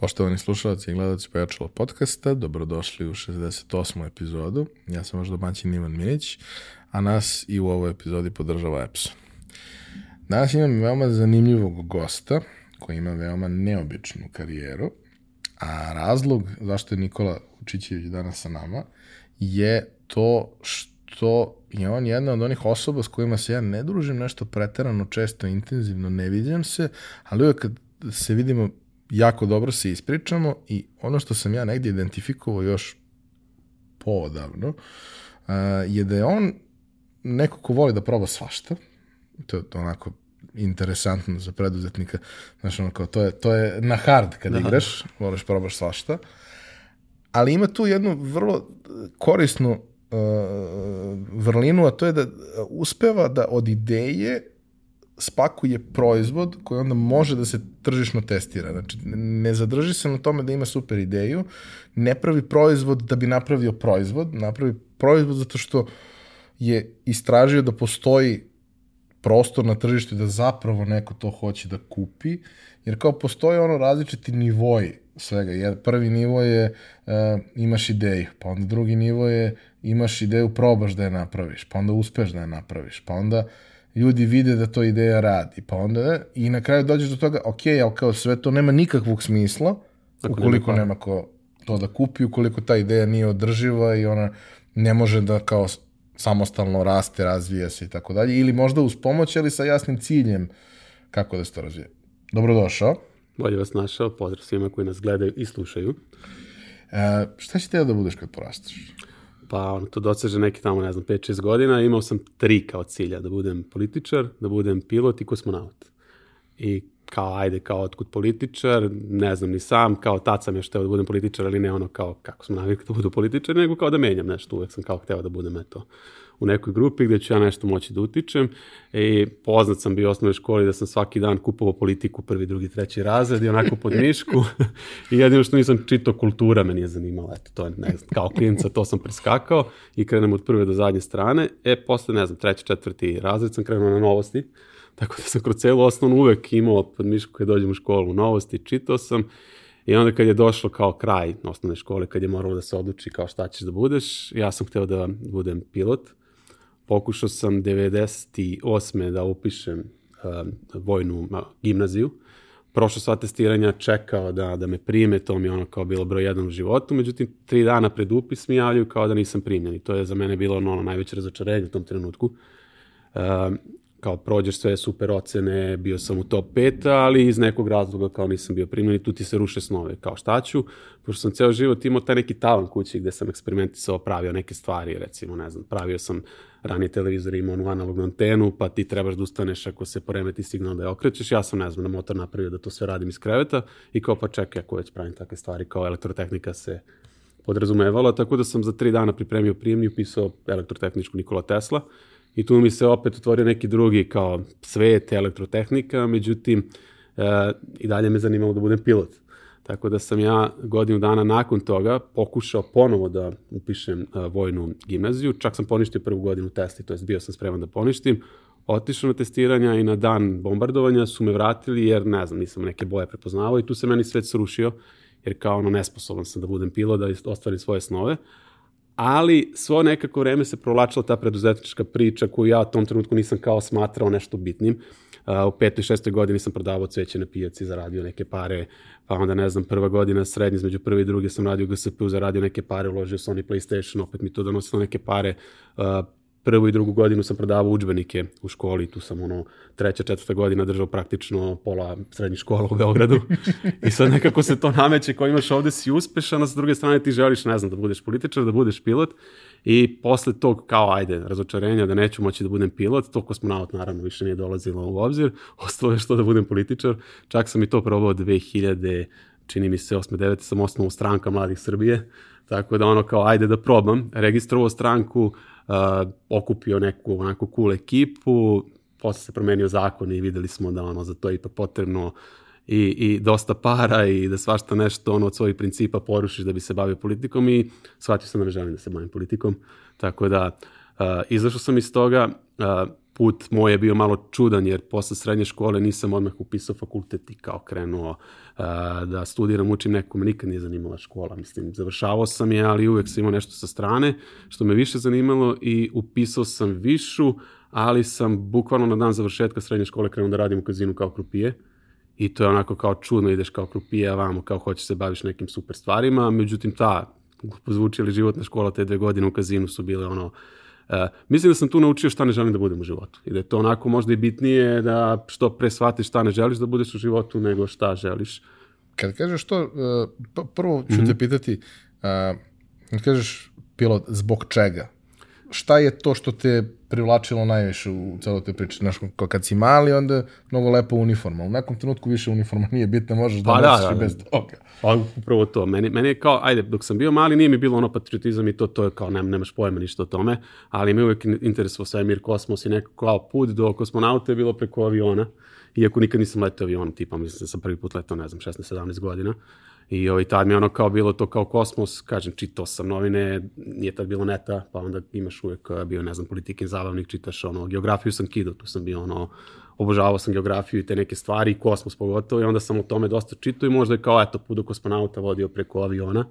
Poštovani slušalci i gledalci Pojačalo podcasta, dobrodošli u 68. epizodu. Ja sam vaš domaćin Ivan Minić, a nas i u ovoj epizodi podržava Epson. Danas imam veoma zanimljivog gosta koji ima veoma neobičnu karijeru, a razlog zašto je Nikola Učićević danas sa nama je to što je on jedna od onih osoba s kojima se ja ne družim nešto preterano često, intenzivno, ne vidim se, ali uvek kad se vidimo jako dobro se ispričamo i ono što sam ja negdje identifikovao još poodavno uh, je da je on neko ko voli da proba svašta, to je onako interesantno za preduzetnika, znaš ono kao to je, to je na hard kad Aha. igraš, voliš probaš svašta, ali ima tu jednu vrlo korisnu uh, vrlinu, a to je da uspeva da od ideje spakuje proizvod koji onda može da se tržišno testira. Znači, ne zadrži se na tome da ima super ideju, ne pravi proizvod da bi napravio proizvod, napravi proizvod zato što je istražio da postoji prostor na tržištu da zapravo neko to hoće da kupi, jer kao postoje ono različiti nivoji svega. Jer prvi nivo je uh, imaš ideju, pa onda drugi nivo je imaš ideju, probaš da je napraviš, pa onda uspeš da je napraviš, pa onda uh, ljudi vide da to ideja radi, pa onda i na kraju dođeš do toga, ok, ali kao sve to nema nikakvog smisla, Ako ukoliko nema, nema ko to da kupi, ukoliko ta ideja nije održiva i ona ne može da kao samostalno raste, razvija se i tako dalje, ili možda uz pomoć, ali sa jasnim ciljem kako da se to razvije. Dobrodošao. Bolje vas našao, pozdrav svima koji nas gledaju i slušaju. E, šta će te da budeš kad porasteš? Pa ono, to doseže neki tamo, ne znam, 5-6 godina, imao sam tri kao cilja, da budem političar, da budem pilot i kosmonaut. I kao, ajde, kao otkud političar, ne znam ni sam, kao tad sam još hteo da budem političar, ali ne ono kao kako smo navikli da budu političar, nego kao da menjam nešto, uvek sam kao hteo da budem, eto, u nekoj grupi gde ću ja nešto moći da utičem. I poznat sam bio u osnovnoj školi da sam svaki dan kupovao politiku prvi, drugi, treći razred i onako pod mišku. I jedino što nisam čitao kultura me nije zanimala, eto to je, ne znam, kao klinca to sam preskakao i krenem od prve do zadnje strane, e posle, ne znam, treći, četvrti razred sam krenuo na novosti, tako da sam kroz celu osnovnu uvek imao pod mišku kad dođem u školu novosti, čitao sam. I onda kad je došlo kao kraj osnovne škole, kad je moralo da se odluči kao šta ćeš da budeš, ja sam hteo da budem pilot pokušao sam 98. da upišem uh, vojnu gimnaziju. Prošao sva testiranja, čekao da, da me prime, to mi je ono kao bilo broj jedan u životu, međutim, tri dana pred upis mi javljaju kao da nisam primljen i to je za mene bilo ono, ono najveće razočarenje u tom trenutku. Uh, kao prođeš sve super ocene, bio sam u top 5, ali iz nekog razloga kao nisam bio primljen i tu ti se ruše snove. Kao šta ću? Pošto sam ceo život imao taj neki tavan kući gde sam eksperimentisao, pravio neke stvari, recimo, ne znam, pravio sam ranije televizor imao onu analognu antenu, pa ti trebaš da ustaneš ako se poremeti signal da je okrećeš. Ja sam, ne znam, na motor napravio da to sve radim iz kreveta i kao pa čekaj, ako već pravim takve stvari, kao elektrotehnika se podrazumevala, tako da sam za tri dana pripremio prijemni, upisao elektrotehničku Nikola Tesla i tu mi se opet otvorio neki drugi kao svet, elektrotehnika, međutim, e, i dalje me zanimalo da budem pilot. Tako da sam ja godinu dana nakon toga pokušao ponovo da upišem uh, vojnu gimnaziju. Čak sam poništio prvu godinu testi, to jest bio sam spreman da poništim. Otišao na testiranja i na dan bombardovanja su me vratili jer, ne znam, nisam neke boje prepoznavao i tu se meni svet srušio jer kao ono nesposoban sam da budem pilot, da ostvarim svoje snove ali svo nekako vreme se provlačila ta preduzetnička priča koju ja u tom trenutku nisam kao smatrao nešto bitnim. Uh, u petoj, šestoj godini sam prodavao cveće na pijaci, zaradio neke pare, pa onda ne znam, prva godina srednje, između prve i druge sam radio GSP-u, zaradio neke pare, uložio Sony PlayStation, opet mi to donosilo neke pare, uh, prvu i drugu godinu sam prodavao udžbenike u školi, tu sam ono treća, četvrta godina držao praktično pola srednjih škola u Beogradu i sad nekako se to nameće ko imaš ovde si uspešan, a sa druge strane ti želiš, ne znam, da budeš političar, da budeš pilot i posle tog kao ajde, razočarenja da neću moći da budem pilot, to kosmonaut naravno više nije dolazilo u obzir, ostalo je što da budem političar, čak sam i to probao 2000 čini mi se 8. 9. sam osnovao stranka Mladih Srbije, tako da ono kao ajde da probam, registrovao stranku, uh, okupio neku onako cool ekipu, posle se promenio zakon i videli smo da ono za to je ipak potrebno i, i dosta para i da svašta nešto ono od svojih principa porušiš da bi se bavio politikom i shvatio sam da ne želim da se bavim politikom. Tako da izašao sam iz toga, uh, put moj je bio malo čudan jer posle srednje škole nisam odmah upisao fakultet i kao krenuo uh, da studiram, učim nekom, nikad nije zanimala škola, mislim, završavao sam je, ali uvek sam imao nešto sa strane, što me više zanimalo i upisao sam višu, ali sam bukvalno na dan završetka srednje škole krenuo da radim u kazinu kao krupije. I to je onako kao čudno, ideš kao krupije, vamo kao hoćeš se baviš nekim super stvarima, međutim ta, zvuči li životna škola te dve godine u kazinu su bile ono, mislim da sam tu naučio šta ne želim da budem u životu. I da je to onako možda i bitnije da što pre shvatiš šta ne želiš da budeš u životu nego šta želiš. Kad kažeš to, uh, prvo ću mm -hmm. te pitati, uh, kad kažeš pilot, zbog čega? Šta je to što te privlačilo najviše u celoj toj priči? Znaš, kad si mali, onda mnogo lepo uniforma. U nekom trenutku više uniforma nije bitna, možeš da pa, nosiš da, da, i bez toga. Pa upravo to. Meni, meni je kao, ajde, dok sam bio mali, nije mi bilo ono patriotizam i to, to je kao, nem, nemaš pojma ništa o tome, ali mi uvek interesovao svemir, kosmos i neko kao put do kosmonauta je bilo preko aviona. Iako nikad nisam letao avionom, tipa, mislim da sam prvi put letao, ne znam, 16-17 godina. I ovaj, tad mi ono kao bilo to kao kosmos, kažem, čitao sam novine, nije tad bilo neta, pa onda imaš uvek bio, ne znam, politikin zabavnik, čitaš ono, geografiju sam kidao, tu sam bio ono, obožavao sam geografiju i te neke stvari, kosmos pogotovo, i onda sam o tome dosta čitao i možda je kao, eto, put do kosmonauta vodio preko aviona.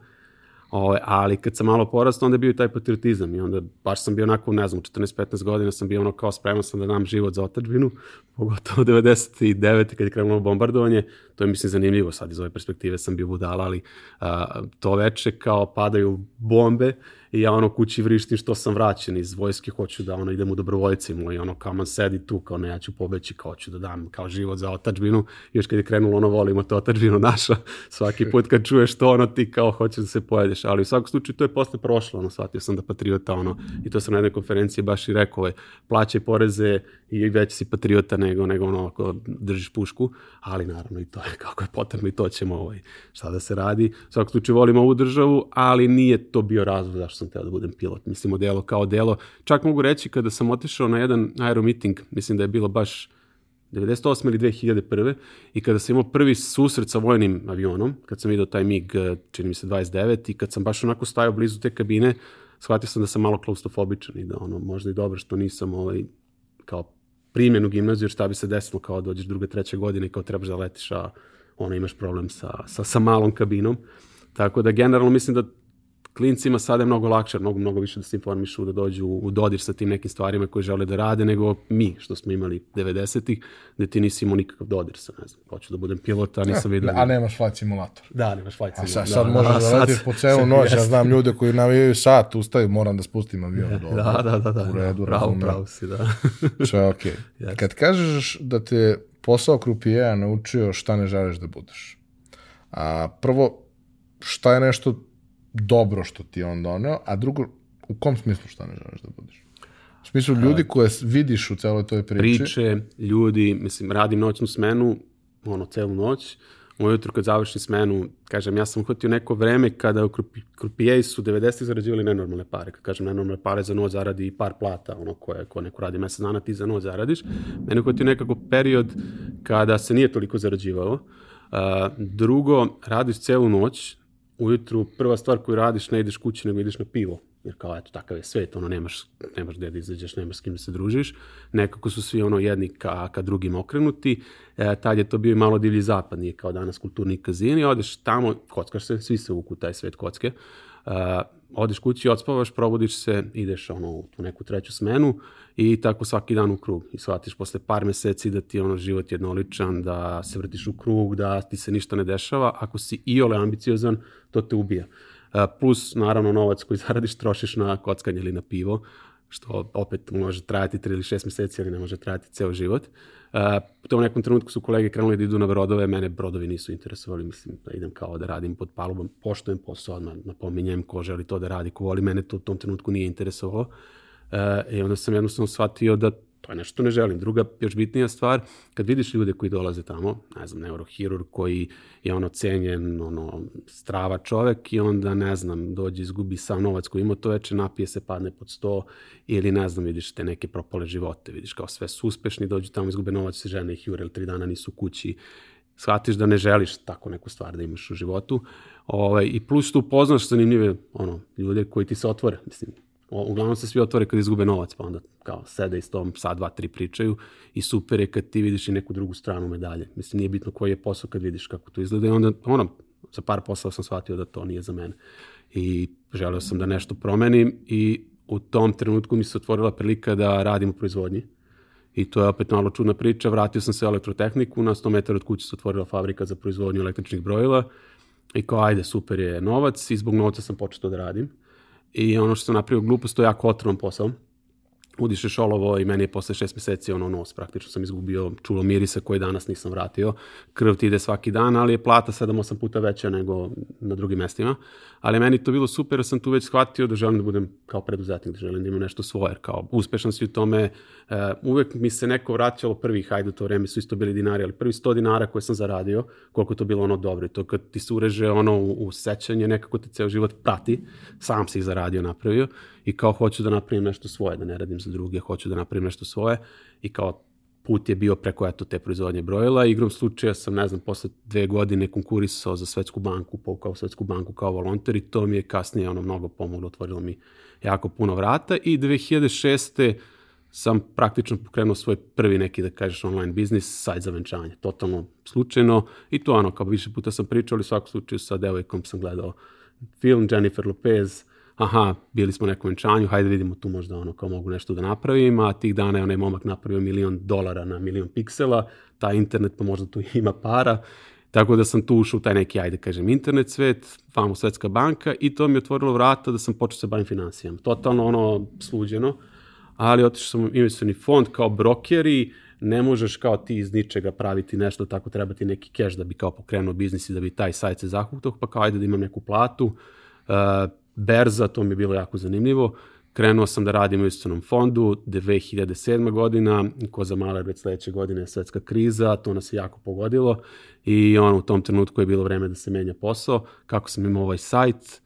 O, ovaj, ali kad sam malo porastao, onda je bio taj patriotizam i onda baš sam bio onako, ne znam, 14-15 godina sam bio ono kao spreman sam da dam život za otačbinu, pogotovo 99. kad je krenulo bombardovanje, to je mislim zanimljivo sad iz ove perspektive sam bio budala, ali a, to veče kao padaju bombe i ja ono kući vrištim što sam vraćen iz vojske, hoću da ono idem u dobrovoljcima i ono kao man sedi tu, kao ne, ja ću pobeći, kao ću da dam kao život za otačbinu. Još kad je krenulo ono volimo to otačbinu naša, svaki put kad čuješ to ono ti kao hoćeš da se pojedeš, ali u svakom slučaju to je posle prošlo, ono shvatio sam da patriota ono i to sam na jednoj konferenciji baš i rekao, je, plaćaj poreze i već si patriota nego, nego ono ako držiš pušku, ali naravno i to je kako je potrebno i to ćemo ovaj, šta da se radi. U svakom slučaju volimo ovu državu, ali nije to bio razlog zašto sam teo da budem pilot. Mislim, delo kao delo. Čak mogu reći kada sam otišao na jedan aeromiting, mislim da je bilo baš 98. ili 2001. I kada sam imao prvi susret sa vojnim avionom, kad sam vidio taj MiG, čini mi se 29, i kad sam baš onako stajao blizu te kabine, shvatio sam da sam malo klaustrofobičan i da ono, možda i dobro što nisam ovaj, kao primjen u gimnaziju, jer šta bi se desilo kao dođeš druga, treća godina i kao trebaš da letiš, a ono imaš problem sa, sa, sa malom kabinom. Tako da generalno mislim da klincima sada je mnogo lakše, mnogo, mnogo više da se informišu, da dođu u dodir sa tim nekim stvarima koje žele da rade, nego mi, što smo imali 90-ih, gde ti nisi imao nikakav dodir sa, ne znam, hoću da budem pilot, a nisam vidio... A nemaš flight simulator. Da, nemaš flight simulator. A sad, sad da, možeš da, da letiš po celu noć, ja znam ljude koji navijaju sat, ustaju, moram da spustim avion. Da, da, da, da, da, u redu, pravo, razumem. pravo si, da. Sve je okej. Okay. Yes. Kad kažeš da te posao krupijeja naučio šta ne želiš da budeš, a prvo, šta je nešto dobro što ti je on doneo, a drugo, u kom smislu šta ne želiš da budeš? U smislu ljudi koje vidiš u celoj toj priči. Priče, ljudi, mislim, radim noćnu smenu, ono, celu noć, ujutru kad završim smenu, kažem, ja sam uhvatio neko vreme kada u krupijej su 90. zarađivali nenormalne pare. Kad kažem nenormalne pare, za noć zaradi i par plata, ono koje, ko neko radi mesec dana, ti za noć zaradiš. Mene uhvatio nekako period kada se nije toliko zarađivalo. Uh, drugo, radiš celu noć, ujutru prva stvar koju radiš ne ideš kući nego ideš na pivo. Jer kao eto takav je svet, ono nemaš, nemaš gde da izađeš, nemaš s kim da se družiš, nekako su svi ono jedni ka, ka drugim okrenuti, e, tad je to bio i malo divlji zapad, nije kao danas kulturni kazini, odeš tamo, kockaš se, svi se uku taj svet kocke, e, odeš kući, odspavaš, probudiš se, ideš ono, u tu neku treću smenu i tako svaki dan u krug. I shvatiš posle par meseci da ti ono život jednoličan, da se vrtiš u krug, da ti se ništa ne dešava. Ako si i ole ambiciozan, to te ubija. Plus, naravno, novac koji zaradiš trošiš na kockanje ili na pivo, što opet može trajati 3 ili 6 meseci, ali ne može trajati ceo život. Uh, u tom nekom trenutku su kolege krenuli da idu na brodove, mene brodovi nisu interesovali, mislim da idem kao da radim pod palubom, poštojem posao, odmah napominjem ko želi to da radi, ko voli, mene to u tom trenutku nije interesovalo. Uh, I onda sam jednostavno shvatio da to je nešto što ne želim. Druga, još bitnija stvar, kad vidiš ljude koji dolaze tamo, ne znam, neurohirurg koji je ono cenjen, ono, strava čovek i onda, ne znam, dođe, izgubi sav novac koji ima to veče, napije se, padne pod sto ili, ne znam, vidiš te neke propale živote, vidiš kao sve su uspešni, dođu tamo, izgube novac, se žene ih jure, tri dana nisu kući, shvatiš da ne želiš tako neku stvar da imaš u životu. Ovaj, I plus tu upoznaš zanimljive ono, ljude koji ti se otvore. Mislim, uglavnom se svi otvore kad izgube novac, pa onda kao sede i s tom sad, dva, tri pričaju i super je kad ti vidiš i neku drugu stranu medalje. Mislim, nije bitno koji je posao kad vidiš kako to izgleda i onda, ono, za par posla sam shvatio da to nije za mene. I želeo sam da nešto promenim i u tom trenutku mi se otvorila prilika da radim u proizvodnji. I to je opet malo čudna priča. Vratio sam se u elektrotehniku, na 100 metara od kuće se otvorila fabrika za proizvodnju električnih brojila i kao ajde, super je novac i zbog novca sam počeo da radim. I ono što sam napravio glupost, to je jako otrovan posao udišeš olovo i meni je posle šest meseci ono nos, praktično sam izgubio čulo mirisa koji danas nisam vratio. Krv ti ide svaki dan, ali je plata 7-8 puta veća nego na drugim mestima. Ali meni to bilo super, sam tu već shvatio da želim da budem kao preduzetnik, da želim da imam nešto svoje, kao uspešan si u tome. Uh, uvek mi se neko vraćalo prvih, hajde to vreme su isto bili dinari, ali prvi 100 dinara koje sam zaradio, koliko to bilo ono dobro. I to kad ti se ureže ono u, u sećanje, nekako te ceo život prati, sam si ih zaradio, napravio i kao hoću da napravim nešto svoje, da ne radim za druge, hoću da napravim nešto svoje i kao put je bio preko eto te proizvodnje brojila. Igrom slučaja sam, ne znam, posle dve godine konkurisao za Svetsku banku, povukao Svetsku banku kao volonter i to mi je kasnije ono mnogo pomoglo, otvorilo mi jako puno vrata i 2006 sam praktično pokrenuo svoj prvi neki, da kažeš, online biznis, sajt za venčanje, totalno slučajno. I to ono, kao više puta sam pričao, ali u svakom slučaju sa devojkom sam gledao film Jennifer Lopez, aha, bili smo na nekom venčanju, hajde vidimo tu možda ono kao mogu nešto da napravim, a tih dana je onaj momak napravio milion dolara na milion piksela, taj internet pa možda tu ima para, tako da sam tu ušao u taj neki, ajde kažem, internet svet, famo Svetska banka i to mi je otvorilo vrata da sam počeo se bavim financijama. Totalno ono sluđeno, ali otišao sam u investicioni fond kao brokeri, ne možeš kao ti iz ničega praviti nešto, tako treba ti neki keš da bi kao pokrenuo biznis i da bi taj sajt se zahutao, pa kao ajde da imam neku platu, uh, berza, to mi je bilo jako zanimljivo. Krenuo sam da radim u istanom fondu, 2007. godina, ko za male već sledeće godine je svetska kriza, to nas je jako pogodilo i on u tom trenutku je bilo vreme da se menja posao. Kako sam imao ovaj sajt,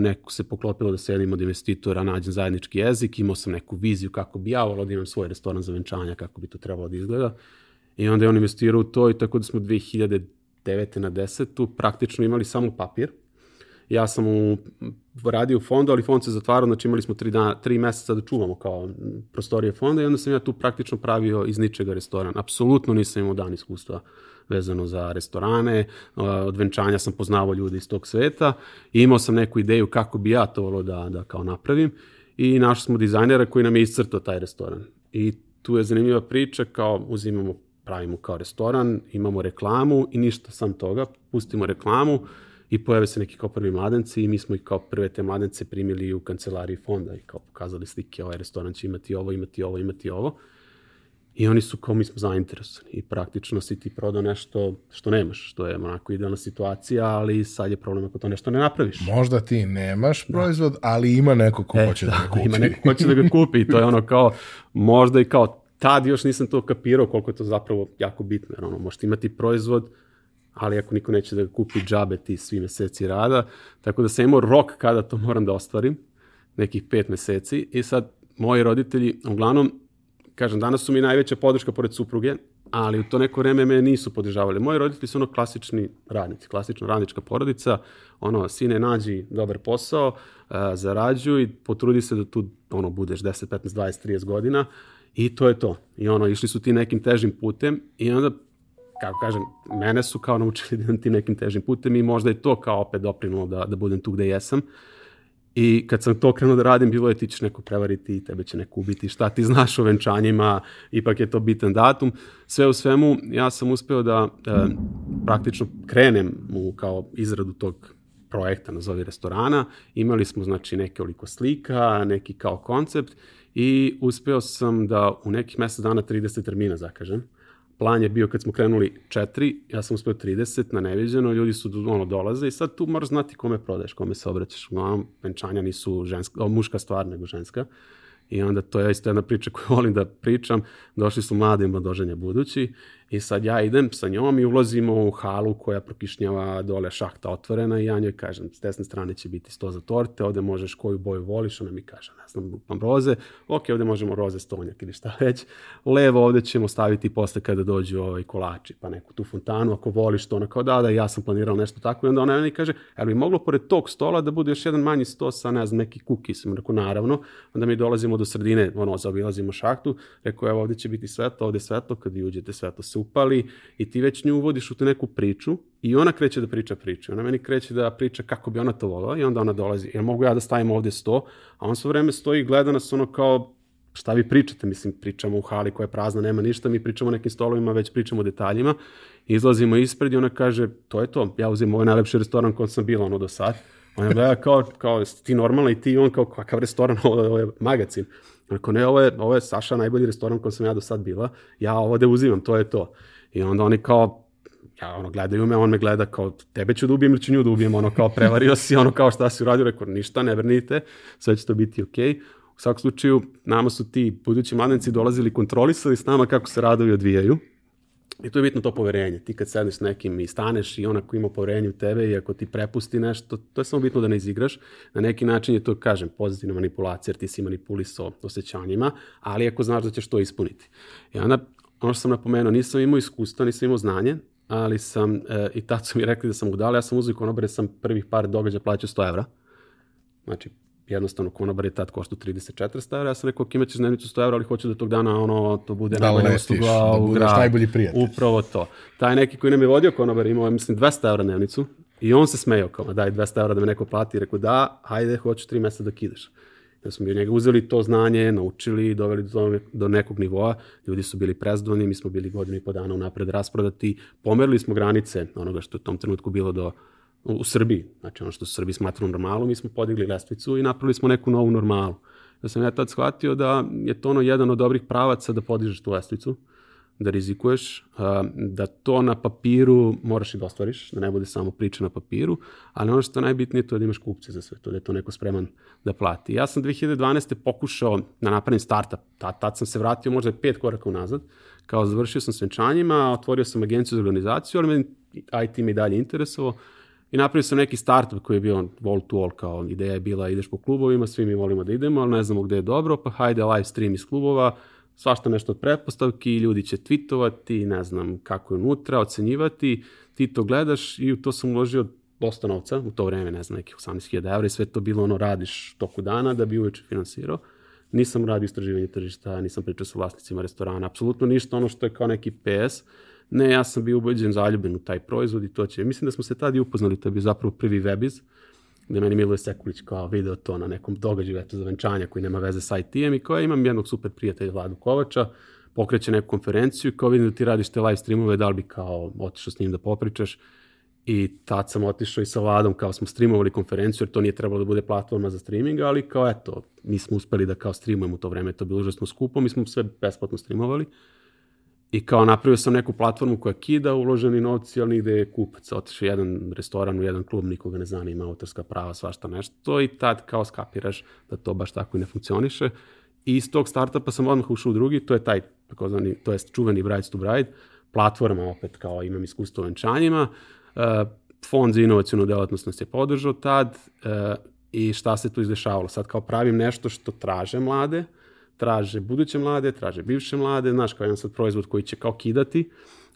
neko se poklopilo da sedim od investitora, nađem zajednički jezik, imao sam neku viziju kako bi ja volao da imam svoj restoran za venčanja, kako bi to trebalo da izgleda. I onda je on investirao u to i tako da smo 2009. na 10. praktično imali samo papir, ja sam u, radio u fondu, ali fond se zatvarao, znači imali smo tri, dana, tri meseca da čuvamo kao prostorije fonda i onda sam ja tu praktično pravio iz ničega restoran. Apsolutno nisam imao dan iskustva vezano za restorane, od venčanja sam poznavao ljude iz tog sveta i imao sam neku ideju kako bi ja to volio da, da kao napravim i našli smo dizajnera koji nam je iscrtao taj restoran. I tu je zanimljiva priča, kao uzimamo, pravimo kao restoran, imamo reklamu i ništa sam toga, pustimo reklamu, i pojave se neki kao prvi mladenci i mi smo ih kao prve te mladence primili u kancelariji fonda i kao pokazali slike, ovaj restoran će imati ovo, imati ovo, imati ovo. I oni su kao mi smo zainteresovani i praktično si ti prodao nešto što nemaš, što je onako idealna situacija, ali sad je problem ako to nešto ne napraviš. Možda ti nemaš da. proizvod, ali ima neko ko e, hoće da, da ga kupi. Ima neko ko hoće da ga kupi i to je ono kao, možda i kao tad još nisam to kapirao koliko je to zapravo jako bitno, jer ono, možete imati proizvod, ali ako niko neće da ga kupi džabe ti svi meseci rada, tako da sam imao rok kada to moram da ostvarim, nekih pet meseci i sad moji roditelji, uglavnom, kažem, danas su mi najveća podrška pored supruge, ali u to neko vreme me nisu podržavali. Moji roditelji su ono klasični radnici, klasična radnička porodica, ono, sine, nađi dobar posao, uh, zarađuj, potrudi se da tu ono, budeš 10, 15, 20, 30 godina i to je to. I ono, išli su ti nekim težim putem i onda kako kažem, mene su kao naučili da idem ti nekim težim putem i možda je to kao opet doprinulo da, da budem tu gde jesam. I kad sam to krenuo da radim, bilo je ti ćeš neko prevariti tebe će neko ubiti, šta ti znaš o venčanjima, ipak je to bitan datum. Sve u svemu, ja sam uspeo da e, praktično krenem u kao izradu tog projekta, nazovi restorana. Imali smo znači neke oliko slika, neki kao koncept i uspeo sam da u nekih mesec dana 30 termina zakažem plan je bio kad smo krenuli 4, ja sam uspeo 30 na neviđeno, ljudi su ono dolaze i sad tu moraš znati kome prodaješ, kome se obraćaš. Uglavnom, venčanja nisu ženska, o, muška stvar nego ženska. I onda to je isto jedna priča koju volim da pričam. Došli su mladi mladoženja budući I sad ja idem sa njom i ulazimo u halu koja prokišnjava dole šahta otvorena i ja njoj kažem, s desne strane će biti sto za torte, ovde možeš koju boju voliš, ona mi kaže, ne znam, lupam roze, ok, ovde možemo roze stonjak ili šta već, levo ovde ćemo staviti posle kada dođu ovaj kolači, pa neku tu fontanu, ako voliš to, ona kao da, da, ja sam planirao nešto tako i onda ona meni kaže, ali bi moglo pored tog stola da bude još jedan manji sto sa, ne znam, neki kuki, sam rekao, naravno, onda mi dolazimo do sredine, ono, zaobilazimo šahtu, rekao, evo, ovde će biti svetlo, ovde svetlo, kad uđete svetlo se upali i ti već nju uvodiš u tu neku priču i ona kreće da priča priču. Ona meni kreće da priča kako bi ona to volila i onda ona dolazi. Jel mogu ja da stavim ovde sto? A on svo vreme stoji i gleda nas ono kao šta vi pričate, mislim, pričamo u hali koja je prazna, nema ništa, mi pričamo o nekim stolovima, već pričamo o detaljima, izlazimo ispred i ona kaže, to je to, ja uzim ovaj najlepši restoran kod sam bila ono do sad. Ona gleda kao, kao ti normalna i ti on kao kakav restoran, ovo je magazin. Rekao, ne, ovo je, ovo je Saša najbolji restoran kod sam ja do sad bila, ja ovo da uzimam, to je to. I onda oni kao, ja ono, gledaju me, on me gleda kao, tebe ću da ubijem ili ću nju da ubijem, ono kao, prevario si, ono kao, šta si uradio, rekao, ništa, ne vrnite, sve će to biti okej. Okay. U svakom slučaju, nama su ti budući mladenci dolazili kontrolisali s nama kako se radovi odvijaju. I to je bitno to poverenje. Ti kad sedneš s nekim i staneš i onako ima poverenje u tebe i ako ti prepusti nešto, to je samo bitno da ne izigraš. Na neki način je to, kažem, pozitivna manipulacija jer ti si manipulisao osjećanjima, ali ako znaš da ćeš to ispuniti. I onda, ono što sam napomenuo, nisam imao iskustva, nisam imao znanje, ali sam, e, i tad su mi rekli da sam udala, ja sam uzeo konobare, sam prvih par događaja plaćao 100 evra. Znači, jednostavno konobar je tad košta 34 evra, ja sam rekao, imaćeš dnevnicu 100 evra, ali hoću da tog dana ono, to bude da najbolja usluga da u budeš gradu. najbolji prijatelj. Upravo to. Taj neki koji nam je vodio konobar imao, mislim, 200 evra dnevnicu i on se smejao kao, daj 200 evra da me neko plati. Rekao, da, hajde, hoću 3 meseca da kidaš. Ja smo od njega uzeli to znanje, naučili, doveli do, do nekog nivoa. Ljudi su bili prezdovoljni, mi smo bili godinu i po dana unapred rasprodati. Pomerili smo granice onoga što je u tom trenutku bilo do u Srbiji, znači ono što su Srbi smatrali normalom, mi smo podigli lestvicu i napravili smo neku novu normalu. Ja sam ja tad shvatio da je to ono jedan od dobrih pravaca da podižeš tu lestvicu, da rizikuješ, da to na papiru moraš i da ostvariš, da ne bude samo priča na papiru, ali ono što je najbitnije to je da imaš kupce za sve to, da je to neko spreman da plati. Ja sam 2012. pokušao da napravim startup, tad, tad sam se vratio možda pet koraka unazad, kao završio sam s venčanjima, otvorio sam agenciju za organizaciju, ali me IT mi dalje interesovao, I napravio sam neki startup koji je bio wall to wall, kao ideja je bila ideš po klubovima, svi mi volimo da idemo, ali ne znamo gde je dobro, pa hajde live stream iz klubova, svašta nešto od pretpostavki, ljudi će tweetovati, ne znam kako je unutra, ocenjivati, ti to gledaš i u to sam uložio dosta novca, u to vreme, ne znam, nekih 18.000 evra i sve to bilo ono radiš toku dana da bi uveče finansirao. Nisam radio istraživanje tržišta, nisam pričao sa vlasnicima restorana, apsolutno ništa ono što je kao neki PS, Ne, ja sam bio ubeđen zaljubljen u taj proizvod i to će. Mislim da smo se tad i upoznali, to je bio zapravo prvi webiz, gde meni Miloje Sekulić kao video to na nekom događaju eto, za venčanja koji nema veze sa IT-em i koja imam jednog super prijatelja Vladu Kovača, pokreće neku konferenciju i kao vidim da ti radiš te live streamove, da li bi kao otišao s njim da popričaš i tad sam otišao i sa Vladom kao smo streamovali konferenciju jer to nije trebalo da bude platforma za streaming, ali kao eto, mi smo uspeli da kao streamujemo u to vreme, to bilo užasno skupo, mi smo sve besplatno streamovali I kao napravio sam neku platformu koja kida uloženi novci, ali nigde je kupac. Otišao jedan restoran u jedan klub, nikoga ne zanima autorska prava, svašta nešto. I tad kao skapiraš da to baš tako i ne funkcioniše. I iz tog startupa sam odmah ušao u drugi, to je taj, takozvani, to je čuveni Brides to Bride, platforma opet kao imam iskustvo u venčanjima. Uh, fond za inovacijonu delatnost nas je podržao tad uh, i šta se tu izdešavalo. Sad kao pravim nešto što traže mlade, uh, traže buduće mlade, traže bivše mlade, znaš, kao jedan sad proizvod koji će kao kidati,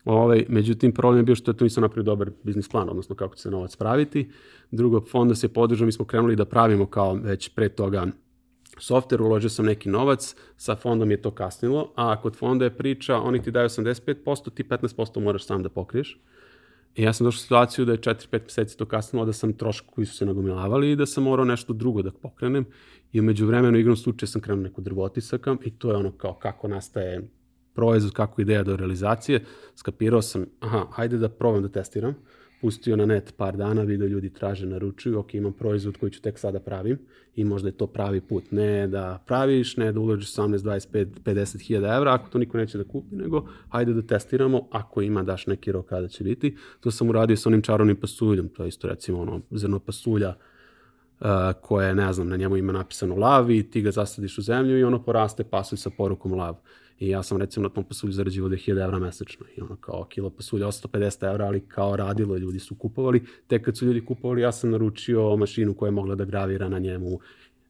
Ovaj, međutim, problem je bio što tu nisam napravio dobar biznis plan, odnosno kako će se novac praviti. Drugo, fonda se podržao, mi smo krenuli da pravimo kao već pre toga software, uložio sam neki novac, sa fondom je to kasnilo, a kod fonda je priča, oni ti daju 85%, ti 15% moraš sam da pokriješ. I ja sam došao u situaciju da je 4-5 meseci to kasnilo, da sam troško koji su se nagomilavali i da sam morao nešto drugo da pokrenem. I umeđu vremenu igrom slučaja sam krenuo neku drvotisakam i to je ono kao kako nastaje proizvod, kako ideja do realizacije. Skapirao sam, aha, hajde da probam da testiram pustio na net par dana, video ljudi traže, naručuju, ok, imam proizvod koji ću tek sada pravim i možda je to pravi put. Ne da praviš, ne da uložiš 18, 25, 50 hiljada evra, ako to niko neće da kupi, nego hajde da testiramo, ako ima daš neki rok kada će biti. To sam uradio sa onim čarovnim pasuljom, to je isto recimo ono zrno pasulja, koje, ne znam, na njemu ima napisano lav i ti ga zasadiš u zemlju i ono poraste pasulj sa porukom lav. I ja sam recimo na tom pasulju zarađivao 1000 evra mesečno. I ono kao kilo pasulja 150 evra, ali kao radilo, ljudi su kupovali. Tek kad su ljudi kupovali, ja sam naručio mašinu koja je mogla da gravira na njemu.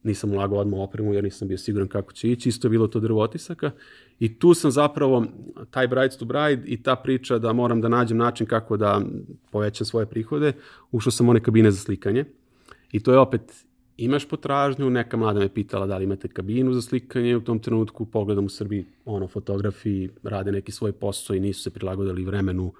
Nisam ulagao odmah opremu jer nisam bio siguran kako će ići, isto je bilo to drvo otisaka. I tu sam zapravo, taj Brides to Bride i ta priča da moram da nađem način kako da povećam svoje prihode, ušao sam one kabine za slikanje i to je opet imaš potražnju, neka mlada me pitala da li imate kabinu za slikanje, u tom trenutku pogledam u Srbiji, ono, fotografi rade neki svoj posao i nisu se prilagodili vremenu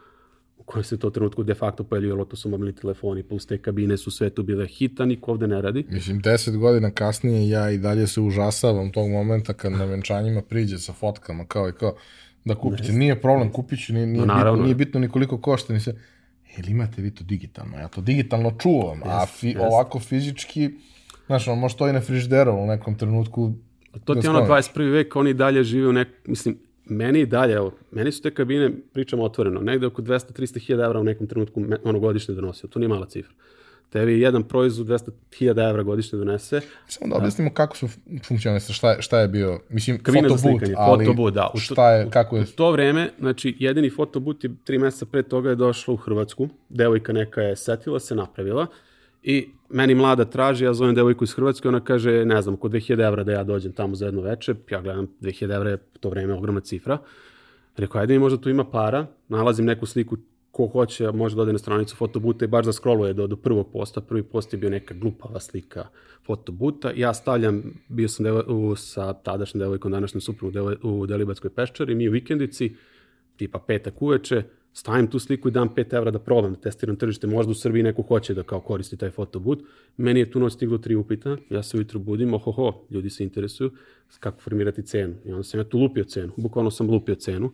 u kojem se to trenutku de facto pojavljivalo, to su mobilni telefoni, plus te kabine su sve tu bile hita, niko ovde ne radi. Mislim, deset godina kasnije ja i dalje se užasavam tog momenta kad na venčanjima priđe sa fotkama, kao i kao, da kupite. Nije problem, kupit ću, nije, nije, No, bitno, nije bitno ni koliko košta, ni sve. Jel imate vi to digitalno? Ja to digitalno čuvam, a fi, jest. ovako fizički, znaš, ono, može to i na frižideru u nekom trenutku. To da ti je ono skloniš. 21. vek, oni dalje žive u nek... Mislim, meni i dalje, evo, meni su te kabine, pričamo otvoreno, negde oko 200-300 hiljada evra u nekom trenutku ono godišnje donosio. To nije mala cifra. Tebi jedan proizvod 200 hiljada evra godišnje donese, Samo da objasnimo kako su funkcionisali, šta, je- šta je bio, mislim, Kabina fotobut, ali fotobut, da. U šta je, kako je, U to vreme, znači, jedini fotobut je tri meseca pre toga je došla u Hrvatsku. Devojka neka je setila, se napravila. I meni mlada traži, ja zovem devojku iz Hrvatske, ona kaže, ne znam, oko 2000 evra da ja dođem tamo za jedno veče. Ja gledam, 2000 evra je to vreme ogromna cifra. Rekao, ajde mi možda tu ima para, nalazim neku sliku ko hoće, može da ode na stranicu fotobuta i baš da scrolluje do, do prvog posta. Prvi post je bio neka glupava slika fotobuta. Ja stavljam, bio sam devo, u, sa tadašnjom devojkom, današnjom suprugom devo, u Delibatskoj peščari, mi u vikendici, tipa petak uveče, stavim tu sliku i dam 5 evra da probam, da testiram tržište, možda u Srbiji neko hoće da kao koristi taj fotobut. Meni je tu noć stiglo tri upita, ja se ujutru budim, ohoho, ljudi se interesuju kako formirati cenu. I onda sam ja tu lupio cenu, bukvalno sam lupio cenu.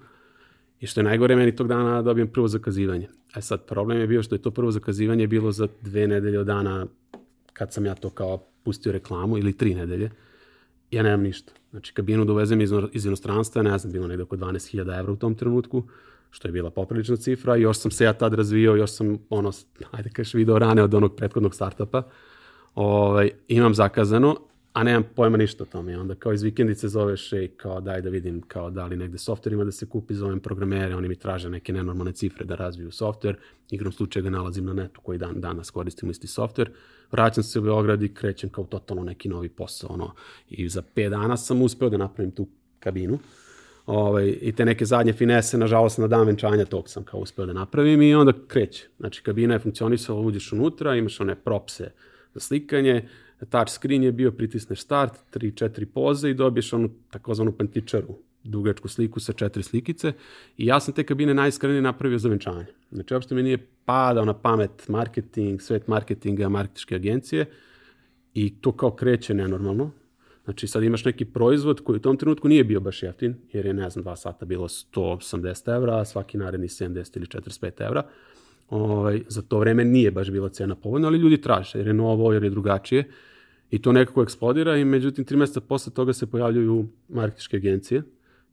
I što je najgore, meni tog dana dobijem prvo zakazivanje. E sad, problem je bio što je to prvo zakazivanje bilo za dve nedelje od dana kad sam ja to kao pustio reklamu, ili tri nedelje. Ja nemam ništa. Znači, kabinu dovezem iz, iz inostranstva, ne znam, bilo negde oko 12.000 evra u tom trenutku, što je bila poprilična cifra, još sam se ja tad razvio, još sam, ono, ajde kažeš, video rane od onog prethodnog startupa, ovaj, imam zakazano, a nemam pojma ništa o tome. Onda kao iz vikendice zoveš i kao daj da vidim kao da li negde softver ima da se kupi, zovem programere, oni mi traže neke nenormalne cifre da razviju softver, igrom slučaja ga nalazim na netu koji dan danas koristim isti softver, vraćam se u Beograd i krećem kao totalno neki novi posao, ono, i za 5 dana sam uspeo da napravim tu kabinu, ovaj, i te neke zadnje finese, nažalost, na dan venčanja tog sam kao uspeo da napravim i onda kreće. Znači, kabina je funkcionisala, uđeš unutra, imaš one propse za slikanje, touch screen je bio, pritisneš start, 3-4 poze i dobiješ onu takozvanu pantičaru, dugačku sliku sa četiri slikice i ja sam te kabine najiskrenije napravio za venčanje. Znači, uopšte mi nije padao na pamet marketing, svet marketinga, marketičke agencije i to kao kreće nenormalno. Znači sad imaš neki proizvod koji u tom trenutku nije bio baš jeftin, jer je, ne znam, dva sata bilo 180 evra, a svaki naredni 70 ili 45 evra. Ovaj, za to vreme nije baš bila cena povoljna, ali ljudi traže, jer je novo, jer je drugačije. I to nekako eksplodira i međutim tri meseca posle toga se pojavljuju marketičke agencije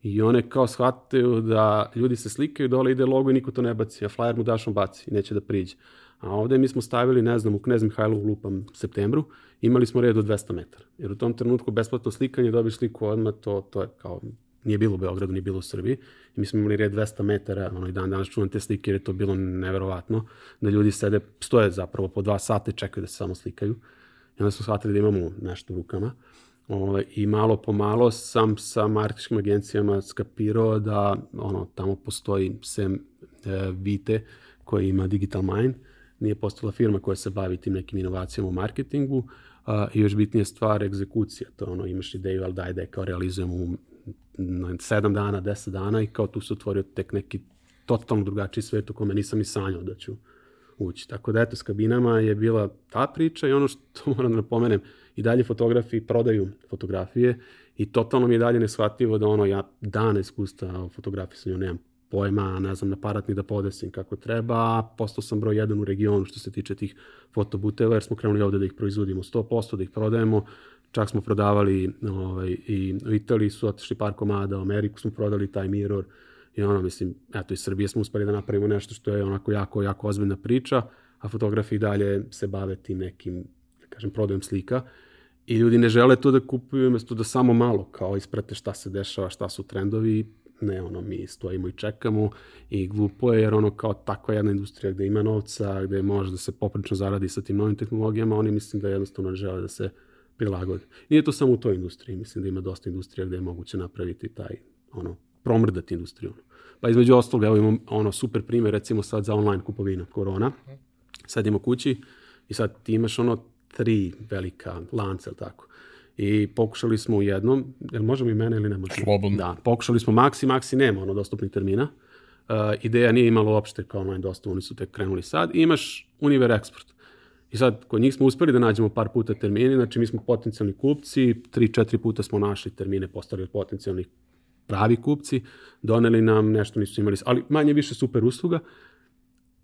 i one kao shvataju da ljudi se slikaju, dole ide logo i niko to ne baci, a flyer mu daš on baci i neće da priđe. A ovde mi smo stavili, ne znam, u Knez Mihajlovu lupam septembru, imali smo red od 200 metara. Jer u tom trenutku besplatno slikanje, dobiš sliku odmah, to, to je kao, nije bilo u Beogradu, nije bilo u Srbiji. I mi smo imali red 200 metara, ono i dan danas čuvam te slike jer je to bilo neverovatno, da ljudi sede, stoje zapravo po dva sata i čekaju da se samo slikaju. I onda smo shvatili da imamo nešto u rukama. Ove, I malo po malo sam sa marketičkim agencijama skapirao da ono, tamo postoji sem e, Vite koji ima Digital Mind, nije postala firma koja se bavi tim nekim inovacijama u marketingu a, i još bitnija stvar egzekucija. To ono, imaš ideju, ali daj da je kao realizujemo u na 7 dana, 10 dana i kao tu se otvorio tek neki totalno drugačiji svet u kome nisam ni sanjao da ću ući. Tako da eto, s kabinama je bila ta priča i ono što moram da napomenem, i dalje fotografi prodaju fotografije i totalno mi je dalje neshvatljivo da ono, ja dana iskustva o fotografisanju nemam pojma, ne znam, na parat ni da podesim kako treba, postao sam broj jedan u regionu što se tiče tih fotobuteva, jer smo krenuli ovde da ih proizvodimo 100%, da ih prodajemo, čak smo prodavali ovaj, i u Italiji su otišli par komada, u Ameriku smo prodali taj mirror, i ono, mislim, eto, iz Srbije smo uspeli da napravimo nešto što je onako jako, jako ozbiljna priča, a fotografi dalje se bave tim nekim kažem, prodajem slika, i ljudi ne žele to da kupuju, umesto da samo malo kao isprate šta se dešava, šta su trendovi, ne ono, mi stojimo i čekamo i glupo je jer ono kao takva jedna industrija gde ima novca, gde može da se poprično zaradi sa tim novim tehnologijama, oni mislim da jednostavno ne žele da se prilagode. Nije to samo u toj industriji, mislim da ima dosta industrija gde je moguće napraviti taj, ono, promrdati industriju. Pa između ostalog, evo imam ono super primjer, recimo sad za online kupovina, korona. Sad imamo kući i sad ti imaš ono tri velika lanca, tako. I pokušali smo u jednom, jel možemo i mene ili ne možemo? Slobodno. Da, pokušali smo Maxi, Maxi nema ono dostupnih termina. Uh, ideja nije imala uopšte kao online dostavu, oni su tek krenuli sad. I imaš Univer Export. I sad, kod njih smo uspeli da nađemo par puta termine, znači mi smo potencijalni kupci, tri, četiri puta smo našli termine, postali od potencijalnih pravi kupci, doneli nam nešto nisu imali, ali manje više super usluga.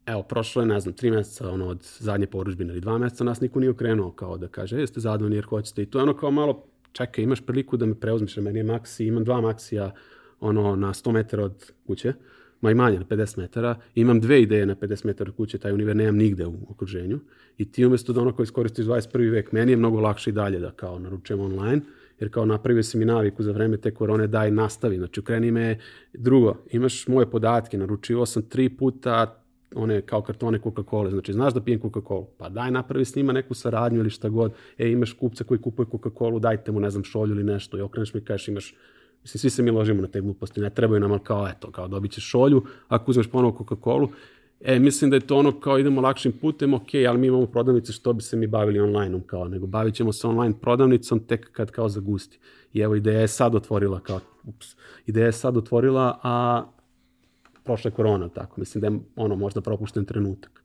Evo, prošlo je, ne znam, tri meseca ono, od zadnje poručbine ili dva meseca, nas niko nije okrenuo kao da kaže, jeste zadovoljni jer hoćete. I to je ono kao malo, čekaj, imaš priliku da me preuzmeš, jer meni je maksi, imam dva maksija ono, na 100 metara od kuće, ma i manje, na 50 metara. Imam dve ideje na 50 metara od kuće, taj univer nemam nigde u okruženju. I ti umjesto da ono koji iskoristiš 21. vek, meni je mnogo lakše i dalje da kao naručujem online, jer kao napravio si mi naviku za vreme te korone, daj nastavi. Znači, ukreni me. Drugo, imaš moje podatke, naručivao sam tri puta one kao kartone Coca-Cola, znači znaš da pijem Coca-Cola, pa daj napravi s njima neku saradnju ili šta god, e imaš kupca koji kupuje Coca-Cola, dajte mu ne znam šolju ili nešto. I okreneš mi i kažeš imaš Mislim, svi se mi ložimo na te gluposti, ne trebaju nam, ali kao, eto, kao dobit ćeš šolju, ako uzmeš ponovo Coca-Cola, E, mislim da je to ono kao idemo lakšim putem, ok, ali mi imamo prodavnice što bi se mi bavili online-om kao, nego bavit ćemo se online prodavnicom tek kad kao zagusti. I evo, ideja je sad otvorila kao, ups, ideja je sad otvorila, a prošla je korona, tako. Mislim da je ono možda propušten trenutak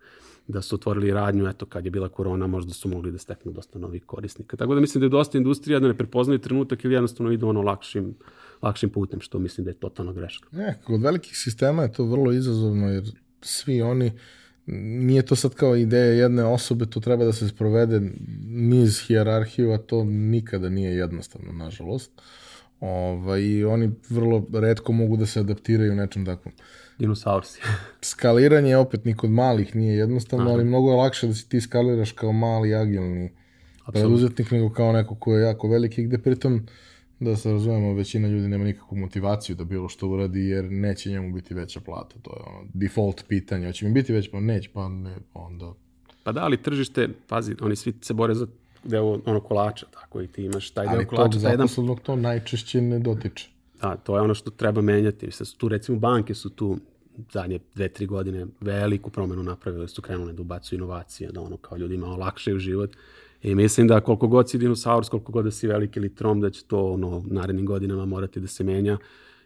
da su otvorili radnju, eto, kad je bila korona, možda su mogli da steknu dosta novih korisnika. Tako da mislim da je dosta industrija da ne prepoznaju trenutak ili jednostavno idu ono lakšim, lakšim putem, što mislim da je totalno greška. Ne, kod velikih sistema je to vrlo izazovno, jer svi oni, nije to sad kao ideja jedne osobe, to treba da se sprovede niz hijerarhiju, a to nikada nije jednostavno, nažalost. Ovaj, I oni vrlo redko mogu da se adaptiraju nečem takvom. Dinosaursi. Skaliranje opet ni kod malih nije jednostavno, Aha. ali mnogo je lakše da si ti skaliraš kao mali, agilni preduzetnik nego kao neko ko je jako veliki, gde pritom da se razumemo, većina ljudi nema nikakvu motivaciju da bilo što uradi, jer neće njemu biti veća plata. To je ono, default pitanje. Hoće mi biti već, pa neće, pa ne, onda... Pa da, ali tržište, pazi, oni svi se bore za deo ono kolača, tako i ti imaš taj deo kolača. Ali tog jedan... to najčešće ne dotiče. Da, to je ono što treba menjati. Mislim, tu, recimo, banke su tu zadnje dve, tri godine veliku promenu napravile, su krenule da ubacuju inovacije, da ono kao ljudima olakšaju život I mislim da koliko god si dinosaurus, koliko god da si veliki ili trom, da će to ono, narednim godinama morati da se menja.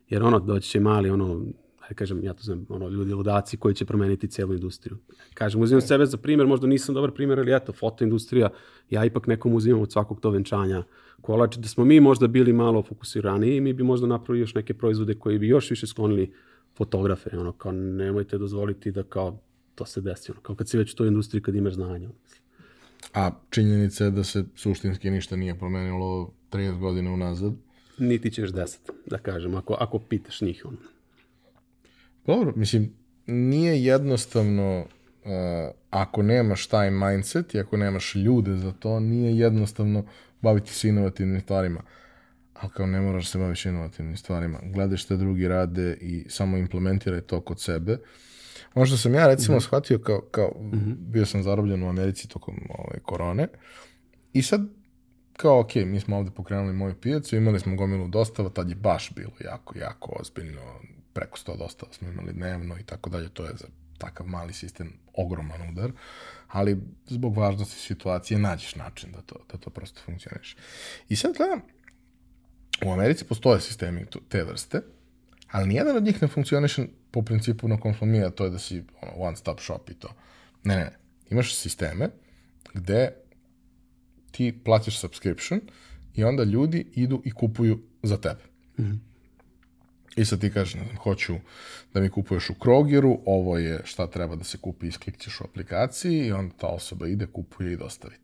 Jer ono, doći će mali, ono, ajde kažem, ja to znam, ono, ljudi ludaci koji će promeniti cijelu industriju. Kažem, uzimam sebe za primjer, možda nisam dobar primjer, ali eto, fotoindustrija, ja ipak nekom uzimam od svakog to venčanja kolač, da smo mi možda bili malo fokusirani i mi bi možda napravili još neke proizvode koji bi još više sklonili fotografe, ono, kao nemojte dozvoliti da kao to se desi, ono, kao kad si već u toj industriji kad imaš znanje, ono, A činjenica je da se suštinski ništa nije promenilo 30 godina unazad. Niti ćeš 10, da kažem, ako, ako pitaš njih. Ono. Dobro, mislim, nije jednostavno, uh, ako nemaš taj mindset i ako nemaš ljude za to, nije jednostavno baviti se inovativnim stvarima. Ali kao ne moraš se baviti inovativnim stvarima. Gledaj što drugi rade i samo implementiraj to kod sebe. Uh, Ono što sam ja recimo mm -hmm. shvatio kao, kao mm -hmm. bio sam zarobljen u Americi tokom ove korone i sad kao ok, mi smo ovde pokrenuli moju pijacu, imali smo gomilu dostava, tad je baš bilo jako, jako ozbiljno, preko 100 dostava smo imali dnevno i tako dalje, to je za takav mali sistem ogroman udar, ali zbog važnosti situacije nađeš način da to, da to prosto funkcioniš. I sad gledam, u Americi postoje sistemi te vrste, ali nijedan od njih ne funkcioniše po principu na kom smo mi, a to je da si ono, one stop shop i to. Ne, ne, ne. Imaš sisteme gde ti plaćaš subscription i onda ljudi idu i kupuju za tebe. Mm -hmm. I sad ti kažeš, ne znam, hoću da mi kupuješ u Krogeru, ovo je šta treba da se kupi, isklikćeš u aplikaciji i onda ta osoba ide, kupuje i dostavi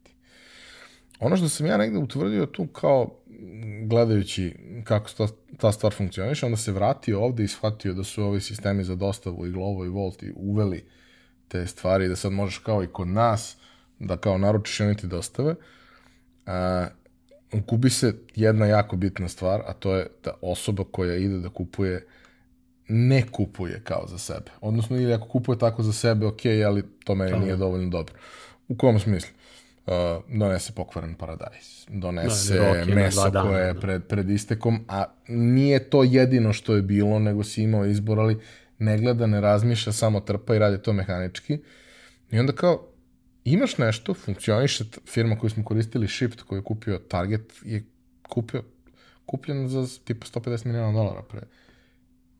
Ono što sam ja negde utvrdio tu kao gledajući kako ta, ta stvar funkcioniše, onda se vratio ovde i shvatio da su ovi sistemi za dostavu i Glovo i Volt i uveli te stvari da sad možeš kao i kod nas da kao naručiš i oni ti dostave, a, gubi se jedna jako bitna stvar, a to je da osoba koja ide da kupuje ne kupuje kao za sebe. Odnosno, ili ako kupuje tako za sebe, ok, ali to meni nije dovoljno dobro. U kom smislu? Uh, donese pokvaren paradajz, donese Da, roke meso dana, koje je da. pred, pred istekom, a nije to jedino što je bilo, nego si imao izbor, ali ne gleda, ne razmišlja, samo trpa i radi to mehanički. I onda kao, imaš nešto, funkcioniše, firma koju smo koristili, Shipt, koju je kupio Target, je kupio, kupljen za tipa 150 miliona dolara pre.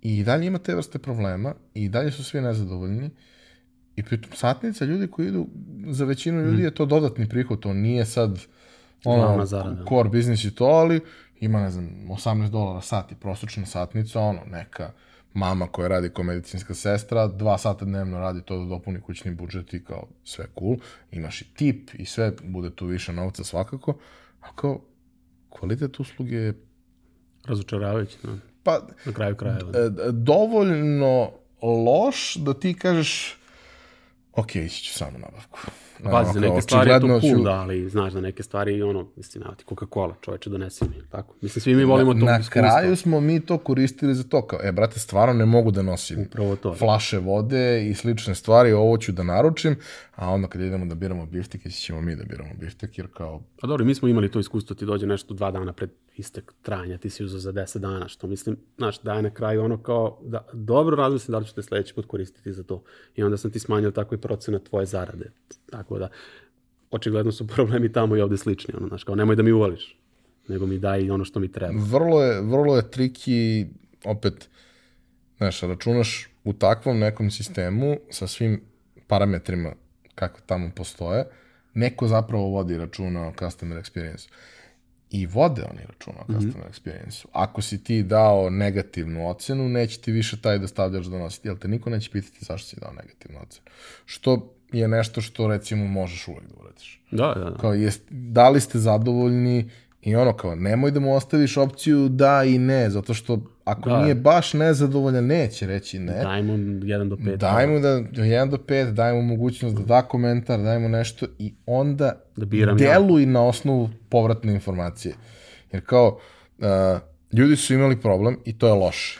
I dalje ima te vrste problema, i dalje su svi nezadovoljni, i pritom satnica ljudi koji idu, za većinu ljudi je to dodatni prihod, to nije sad ono, core biznis i to, ali ima, ne znam, 18 dolara sat i prosječna satnica, ono, neka mama koja radi kao medicinska sestra, dva sata dnevno radi to da dopuni kućni budžet i kao sve cool, imaš i tip i sve, bude tu više novca svakako, a kao kvalitet usluge je Razočaravajući, no. pa na kraju krajeva. e, dovoljno loš da ti kažeš ok, ići ću samo nabavku. Pazi, za neke stvari je to očigledno cool, ću- da, ali znaš, za neke stvari, ono, mislim, evo ti Coca-Cola, čoveče, donesi mi, tako. Mislim, svi mi volimo to na iskustvo. kraju smo mi to koristili za to, kao, e, brate, stvarno ne mogu da nosim Upravo to. flaše vode i slične stvari, ovo ću da naručim, a onda kad idemo da biramo biftek, ići ćemo mi da biramo biftek, jer kao, Pa dobro, mi smo imali to iskustvo, ti dođe nešto dva dana pred istek trajanja, ti si uzeo za 10 dana, što mislim, znaš, daje na kraju ono kao, da, dobro razmisli da li ćete sledeći put koristiti za to. I onda sam ti smanjio tako i procenat tvoje zarade. Tako da, očigledno su problemi tamo i ovde slični, ono, znaš, kao nemoj da mi uvališ, nego mi daj ono što mi treba. vrlo je, vrlo je triki, opet, znaš, računaš u takvom nekom sistemu sa svim parametrima kako tamo postoje, neko zapravo vodi računa o customer experience. I vode oni računa o customer experience. Ako si ti dao negativnu ocenu, neće ti više taj dostavljač donositi, jer te niko neće pitati zašto si dao negativnu ocenu. Što je nešto što recimo možeš uvek da uradiš. Da, da, da. Kao, jest, da li ste zadovoljni i ono kao, nemoj da mu ostaviš opciju da i ne, zato što ako Da. nije baš nezadovoljan, neće reći ne. Daj mu 1 do 5. Daj mu da, od 1 do 5, daj mu mogućnost da da komentar, daj mu nešto i onda Da biram ja. deluj na osnovu povratne informacije. Jer kao, uh, ljudi su imali problem i to je loše.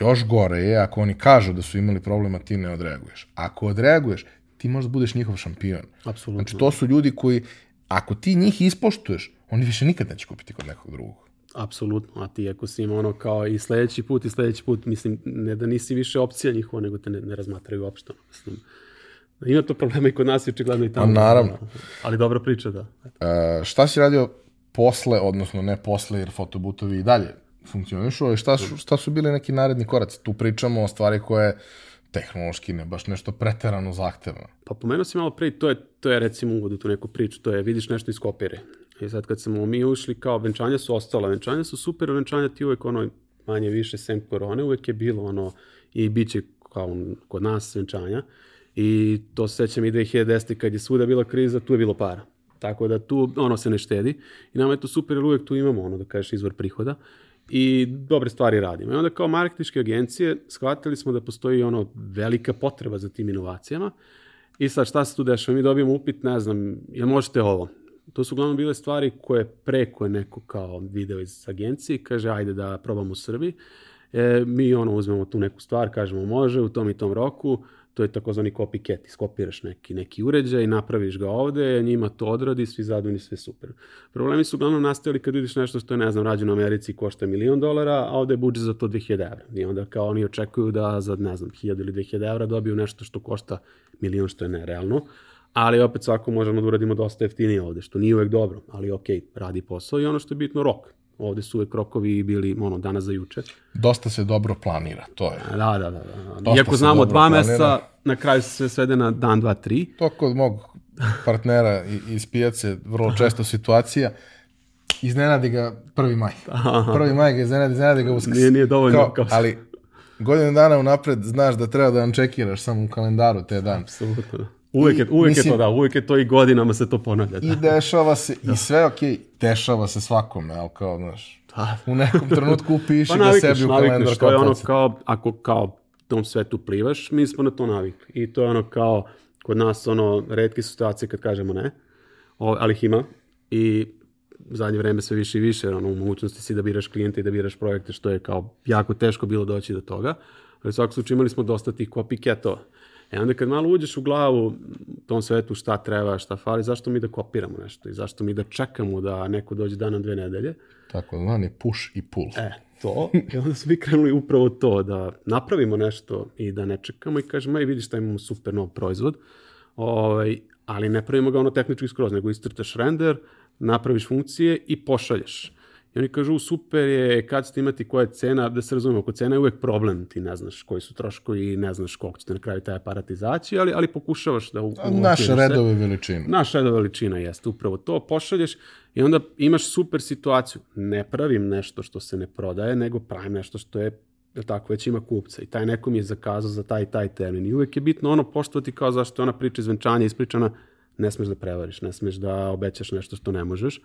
Još gore je ako oni kažu da su imali problem, a ti ne odreaguješ. Ako odreaguješ, ti možda budeš njihov šampion. Apsolutno. Znači, to su ljudi koji, ako ti njih ispoštuješ, oni više nikad neće kupiti kod nekog drugog. Apsolutno, a ti ako si ima ono kao i sledeći put i sledeći put, mislim, ne da nisi više opcija njihova, nego te ne, ne razmatraju uopšte. Mislim, ima to problema i kod nas i očigledno i tamo. Pa naravno. Ali dobra priča, da. E, šta si radio posle, odnosno ne posle, jer fotobutovi i dalje funkcionišu, ali šta su, šta su bili neki naredni koraci? Tu pričamo o stvari koje tehnološki ne baš nešto preterano zahtevno. Pa pomenuo si malo pre, to je, to je recimo uvod u tu neku priču, to je vidiš nešto iz kopire. I sad kad smo mi ušli kao venčanja su ostala, venčanja su super, venčanja ti uvek ono manje više sem korone, uvek je bilo ono i bit će kao kod nas venčanja. I to se sećam i 2010. kad je svuda bila kriza, tu je bilo para. Tako da tu ono se ne štedi i nama je to super jer uvek tu imamo ono da kažeš izvor prihoda i dobre stvari radimo. I onda kao marketičke agencije shvatili smo da postoji ono velika potreba za tim inovacijama i sad šta se tu dešava? Mi dobijemo upit, ne znam, jel možete ovo? To su uglavnom bile stvari koje preko je neko kao video iz agencije kaže ajde da probamo u Srbiji. E, mi ono uzmemo tu neku stvar, kažemo može u tom i tom roku, to je takozvani copycat, iskopiraš neki, neki uređaj, napraviš ga ovde, njima to odradi, svi zadovoljni, sve super. Problemi su uglavnom nastajali kad vidiš nešto što je, ne znam, rađeno u Americi i košta milion dolara, a ovde je budžet za to 2000 evra. I onda kao oni očekuju da za, ne znam, 1000 ili 2000 evra dobiju nešto što košta milion, što je nerealno. Ali opet svako možemo da uradimo dosta jeftinije ovde, što nije uvek dobro, ali ok, radi posao i ono što je bitno, rok. Ovde su uvek rokovi bili ono, danas za juče. Dosta se dobro planira, to je. Da, da, da. da. Dosta Iako znamo dva meseca, na kraju se sve svede na dan, dva, tri. To kod mog partnera iz pijace vrlo često situacija, iznenadi ga 1. maj. 1. maj ga iznenadi, iznenadi ga uskrs. Nije- nije dovoljno Kao, kao- ali godinu dana unapred znaš da treba da čekiraš samo u kalendaru te dan. Apsolutno. Da. Uvijek, je, uvijek mislim- je to, da, uvijek je to i godinama se to ponavlja. Da. I dešava se, i sve okej, dešava se svakome, ali kao, znaš, Da. u nekom trenutku upiši Pa navikneš, sebi u kalendar navikneš, to je ono kao, ako kao tom svetu plivaš, mi smo na to navikli. I to je ono kao, kod nas ono, redke situacije kad kažemo ne, o, ali ih ima. i u zadnje vreme sve više i više, ono, u mogućnosti si da biraš klijente i da biraš projekte, što je kao jako teško bilo doći do toga. Ali u svakom slučaju imali smo dosta tih copycatova. E onda kad malo uđeš u glavu tom svetu šta treba, šta fali, zašto mi da kopiramo nešto i zašto mi da čekamo da neko dođe danom dve nedelje. Tako zvani push i pull. E, to. I onda smo mi krenuli upravo to, da napravimo nešto i da ne čekamo i kažemo, ej vidiš da imamo super nov proizvod, ovaj, ali ne pravimo ga ono tehnički skroz, nego istrtaš render, napraviš funkcije i pošalješ. I oni kažu, super je, kad ćete imati koja je cena, da se razumemo, ako cena je uvek problem, ti ne znaš koji su troškovi i ne znaš koliko ćete na kraju taj aparat izaći, ali, ali pokušavaš da... U, Naše redove veličine. Naš redove veličina jeste upravo to, pošalješ i onda imaš super situaciju. Ne pravim nešto što se ne prodaje, nego pravim nešto što je je tako, već ima kupca i taj neko mi je zakazao za taj taj termin. I uvek je bitno ono poštovati kao zašto je ona priča izvenčanja ispričana, ne smeš da prevariš, ne smeš da obećaš nešto što ne možeš.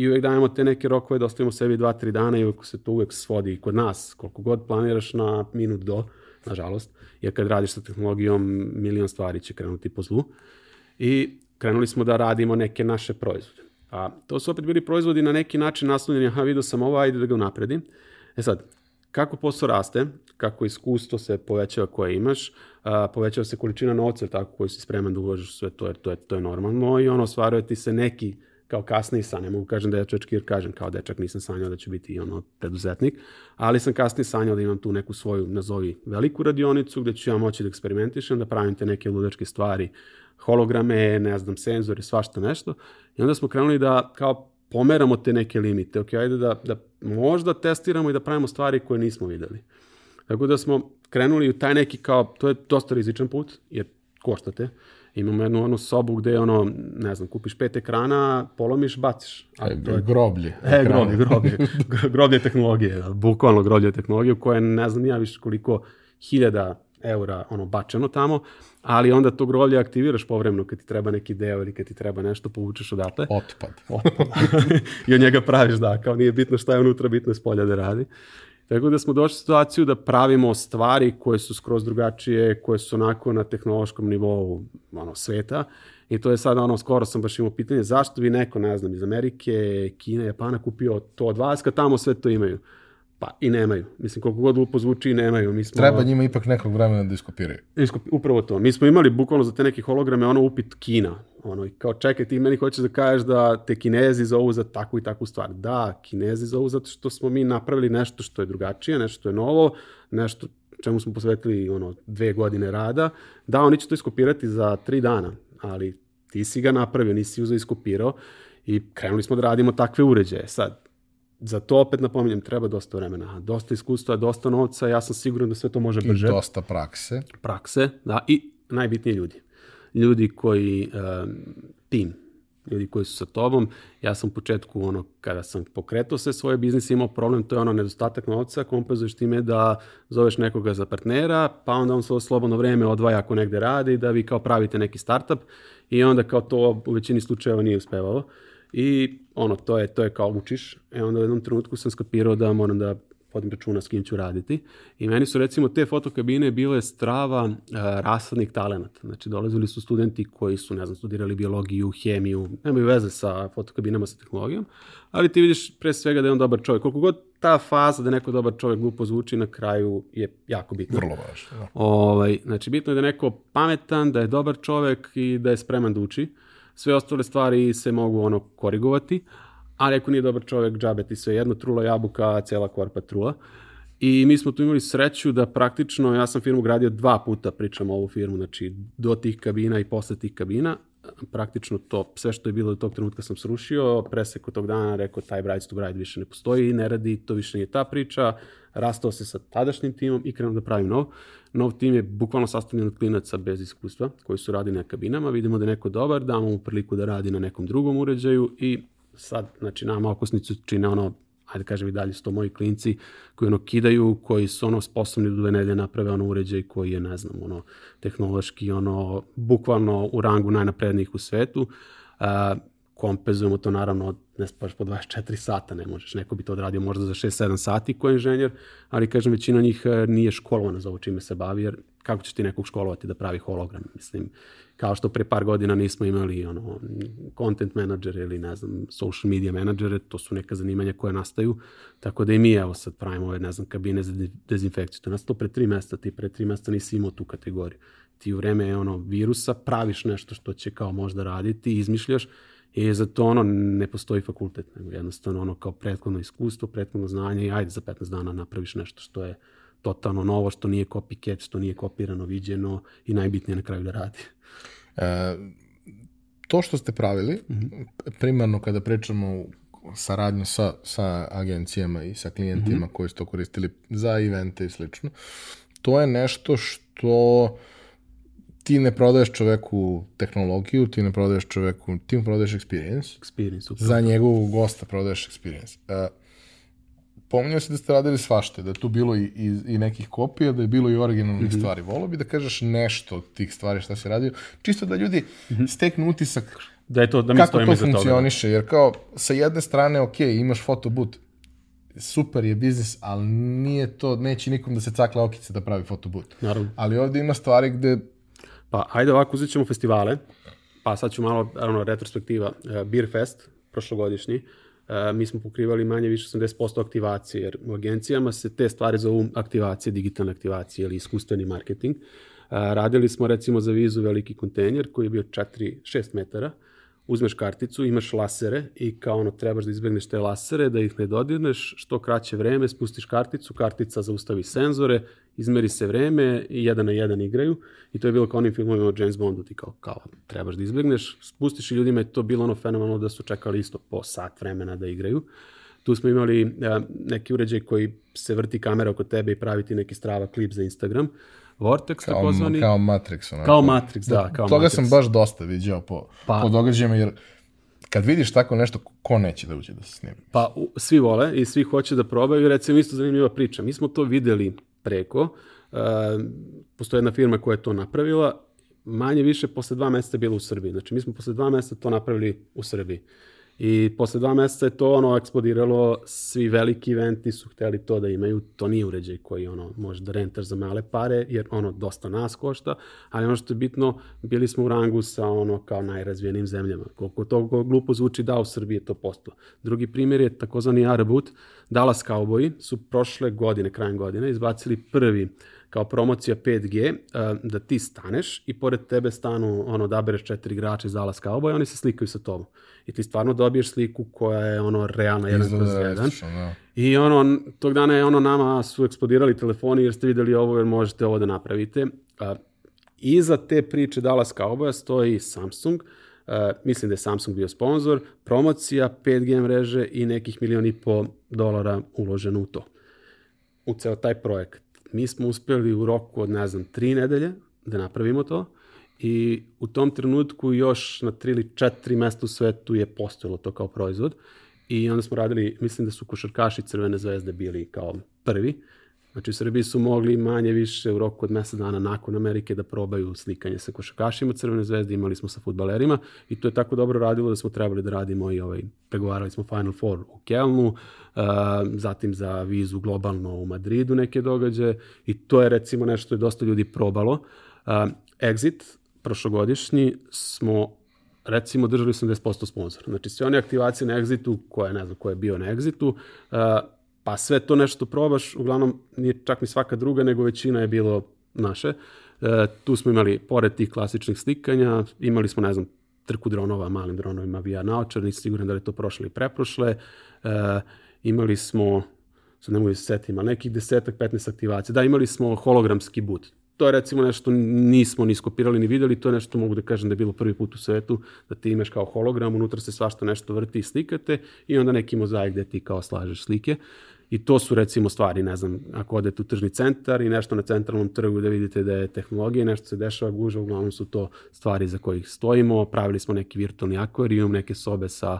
I uvek dajemo te neke rokove da ostavimo sebi dva, tri dana i uvek se to uvek svodi i kod nas, koliko god planiraš na minut do, nažalost, jer kad radiš sa tehnologijom, milion stvari će krenuti po zlu. I krenuli smo da radimo neke naše proizvode. A to su opet bili proizvodi na neki način naslovljeni, aha, vidio sam ovo, ajde da ga napredim. E sad, kako posao raste, kako iskustvo se povećava koje imaš, a, povećava se količina novca tako koju si spreman da uložiš sve to, jer to je, to je normalno i ono ostvaruje ti se neki kao kasniji san, ne mogu kažem da ja čečki jer kažem kao dečak nisam sanjao da ću biti ono preduzetnik, ali sam kasnije sanjao da imam tu neku svoju, nazovi, veliku radionicu gde ću ja moći da eksperimentišem, da pravim te neke ludačke stvari, holograme, ne znam, senzore, svašta nešto. I onda smo krenuli da kao pomeramo te neke limite. Ok, ajde da, da možda testiramo i da pravimo stvari koje nismo videli. Tako da smo krenuli u taj neki kao, to je dosta rizičan put, jer koštate. Imamo jednu onu sobu gde ono, ne znam, kupiš pet ekrana, polomiš, baciš. A, to je groblje. E, groblje, groblje. groblje tehnologije, bukvalno groblje tehnologije, koje ne znam ja više koliko hiljada eura ono bačeno tamo, ali onda to groblje aktiviraš povremeno kad ti treba neki deo ili kad ti treba nešto, povučeš odatle. Otpad. Otpad. I od njega praviš, da, kao nije bitno šta je unutra, bitno je s polja da radi. Tako da smo došli u situaciju da pravimo stvari koje su skroz drugačije, koje su onako na tehnološkom nivou ono, sveta. I to je sad ono, skoro sam baš imao pitanje, zašto bi neko, ne znam, iz Amerike, Kine, Japana kupio to od vas, kad tamo sve to imaju? Pa i nemaju. Mislim, koliko god lupo zvuči, nemaju. Mi smo, Treba njima ipak nekog vremena da iskopiraju. Iskop, upravo to. Mi smo imali bukvalno za te neke holograme ono upit Kina. Ono, i kao čekaj, ti meni hoćeš da kažeš da te kinezi zovu za takvu i takvu stvar. Da, kinezi zovu zato što smo mi napravili nešto što je drugačije, nešto što je novo, nešto čemu smo posvetili ono, dve godine rada. Da, oni će to iskopirati za tri dana, ali ti si ga napravio, nisi uzeo iskopirao i krenuli smo da radimo takve uređaje. Sad, za to opet napominjem, treba dosta vremena, dosta iskustva, dosta novca, ja sam siguran da sve to može brže. I dosta prakse. Prakse, da, i najbitnije ljudi. Ljudi koji, um, tim, ljudi koji su sa tobom. Ja sam u početku, ono, kada sam pokretao sve svoje biznise, imao problem, to je ono nedostatak novca, kompenzuješ time da zoveš nekoga za partnera, pa onda on svoje slobodno vreme odvaja ako negde radi, da vi kao pravite neki startup i onda kao to u većini slučajeva nije uspevalo. I ono, to je, to je kao učiš. E onda u jednom trenutku sam skapirao da moram da vodim računa s kim ću raditi. I meni su recimo te fotokabine bile strava uh, rasadnih talenata. Znači dolazili su studenti koji su, ne znam, studirali biologiju, hemiju, nemaju veze sa fotokabinama, sa tehnologijom, ali ti vidiš pre svega da je on dobar čovjek. Koliko god ta faza da je neko dobar čovjek glupo zvuči na kraju je jako bitno. Vrlo važno. Da. Ovaj, znači bitno je da je neko pametan, da je dobar čovjek i da je spreman da uči. Sve ostale stvari se mogu ono korigovati, ali ako nije dobar čovjek, džabe ti sve jedno, trula jabuka, cela korpa trula. I mi smo tu imali sreću da praktično, ja sam firmu gradio dva puta, pričam ovu firmu, znači do tih kabina i posle tih kabina, praktično to, sve što je bilo do tog trenutka sam srušio, preseko tog dana rekao taj Brides to Bride više ne postoji, ne radi, to više nije ta priča, rastao se sa tadašnjim timom i krenuo da pravim nov. Nov tim je bukvalno sastavljen od klinaca bez iskustva koji su radili na kabinama, vidimo da je neko dobar, damo mu priliku da radi na nekom drugom uređaju i sad, znači, nama okosnicu čine ono ajde kažem i dalje su to moji klinci koji ono kidaju, koji su ono sposobni da dve nedelje naprave ono uređaj koji je, ne znam, ono tehnološki, ono bukvalno u rangu najnaprednijih u svetu. Kompenzujemo to naravno ne spaš po 24 sata, ne možeš. Neko bi to odradio možda za 6-7 sati ko inženjer, ali kažem većina njih e, nije školovana za ovo čime se bavi, jer kako će ti nekog školovati da pravi hologram? Mislim, kao što pre par godina nismo imali ono, content manager ili ne znam, social media menadžere, to su neka zanimanja koje nastaju, tako da i mi evo sad pravimo ove, ne znam, kabine za dezinfekciju. To nastalo pre tri mesta, ti pre tri mesta nisi imao tu kategoriju. Ti u vreme ono, virusa praviš nešto što će kao možda raditi, izmišljaš, I za to ono ne postoji fakultet, nego jednostavno ono kao prethodno iskustvo, prethodno znanje i ajde za 15 dana napraviš nešto što je totalno novo, što nije copycat, što nije kopirano, viđeno i najbitnije na kraju da radi. E, to što ste pravili, mm -hmm. primarno kada pričamo saradnju sa, sa agencijama i sa klijentima mm -hmm. koji su to koristili za evente i slično, to je nešto što ti ne prodaješ čoveku tehnologiju, ti ne prodaješ čoveku, ti mu prodaješ experience. Experience, upravo. Za njegovog gosta prodaješ experience. Uh, pominjao si da ste radili svašte, da tu bilo i, i, i nekih kopija, da je bilo i originalnih mm -hmm. stvari. Volio bi da kažeš nešto od tih stvari šta si radio, čisto da ljudi mm -hmm. steknu utisak da je to, da mi kako to funkcioniše, toga. jer kao sa jedne strane, ok, imaš fotobut, super je biznis, ali nije to, neće nikom da se cakla okice da pravi fotobut. Naravno. Ali ovde ima stvari gde Pa ajde ovako, uzet ćemo festivale, pa sad ću malo, naravno, retrospektiva. Uh, Beer Fest, prošlogodišnji, uh, mi smo pokrivali manje više 80% aktivacije, jer u agencijama se te stvari zovu aktivacije, digitalne aktivacije ili iskustveni marketing. Uh, radili smo recimo za vizu veliki kontejner koji je bio 4-6 metara, uzmeš karticu, imaš lasere i kao ono trebaš da izbegneš te lasere, da ih ne dodirneš, što kraće vreme, spustiš karticu, kartica zaustavi senzore, izmeri se vreme i jedan na jedan igraju i to je bilo kao onim filmovima o James Bondu, ti kao, kao trebaš da izbegneš, spustiš i ljudima je to bilo ono fenomenalno da su čekali isto po sat vremena da igraju. Tu smo imali a, neki uređaj koji se vrti kamera oko tebe i pravi ti neki strava klip za Instagram. Vortex kao, takozvani. Kao Matrix. Onako. Kao Matrix, da. Kao Toga Matrix. sam baš dosta viđao po, pa, po događajima, jer kad vidiš tako nešto, ko neće da uđe da se snimi? Pa u, svi vole i svi hoće da probaju. Recimo, isto zanimljiva priča. Mi smo to videli preko. Uh, postoje jedna firma koja je to napravila. Manje više posle dva meseca je bilo u Srbiji. Znači, mi smo posle dva meseca to napravili u Srbiji. I posle dva meseca je to ono eksplodiralo, svi veliki eventi su hteli to da imaju, to nije uređaj koji ono može da rentaš za male pare, jer ono dosta nas košta, ali ono što je bitno, bili smo u rangu sa ono kao najrazvijenim zemljama. Koliko to glupo zvuči da u Srbiji je to postalo. Drugi primjer je takozvani Arabut, Dallas Cowboy su prošle godine, krajem godine, izbacili prvi kao promocija 5G, da ti staneš i pored tebe stanu, ono, odabereš četiri igrača iz Dallas Cowboy, oni se slikaju sa tobom. I ti stvarno dobiješ sliku koja je ono realna jedan kroz jedan. Da. I ono, tog dana je ono nama su eksplodirali telefoni jer ste videli ovo jer možete ovo da napravite. Iza te priče Dallas Cowboya stoji Samsung, Uh, mislim da je Samsung bio sponsor, promocija 5G mreže i nekih milijon i po dolara uloženo u to. U ceo taj projekat mi smo uspeli u roku od, ne znam, tri nedelje da napravimo to i u tom trenutku još na tri ili četiri mesta u svetu je postojalo to kao proizvod i onda smo radili, mislim da su košarkaši Crvene zvezde bili kao prvi, Znači, u Srbiji su mogli manje više u roku od mesec dana nakon Amerike da probaju slikanje sa košakašima Crvene zvezde, imali smo sa futbalerima i to je tako dobro radilo da smo trebali da radimo i ovaj, pregovarali smo Final Four u Kelnu, uh, zatim za vizu globalno u Madridu neke događaje i to je recimo nešto što je dosta ljudi probalo. Uh, Exit, prošlogodišnji, smo recimo držali 80% sponsora. Znači sve one aktivacije na Exitu, koje ne znam ko je bio na Exitu, uh, pa sve to nešto probaš, uglavnom nije čak ni svaka druga, nego većina je bilo naše. E, tu smo imali, pored tih klasičnih slikanja, imali smo, ne znam, trku dronova, malim dronovima VR naočar, nisi siguran da li to prošle ili preprošle. E, imali smo, sad ne mogu se setim, ali nekih desetak, 15 aktivacija. Da, imali smo hologramski but. To je recimo nešto nismo ni skopirali ni videli, to je nešto mogu da kažem da je bilo prvi put u svetu, da ti imaš kao hologram, unutra se svašta nešto vrti i slikate i onda neki mozaik gde ti kao slažeš slike. I to su recimo stvari, ne znam, ako odete u tržni centar i nešto na centralnom trgu da vidite da je tehnologija, nešto se dešava guža, uglavnom su to stvari za kojih stojimo, pravili smo neki virtualni akvarijum, neke sobe sa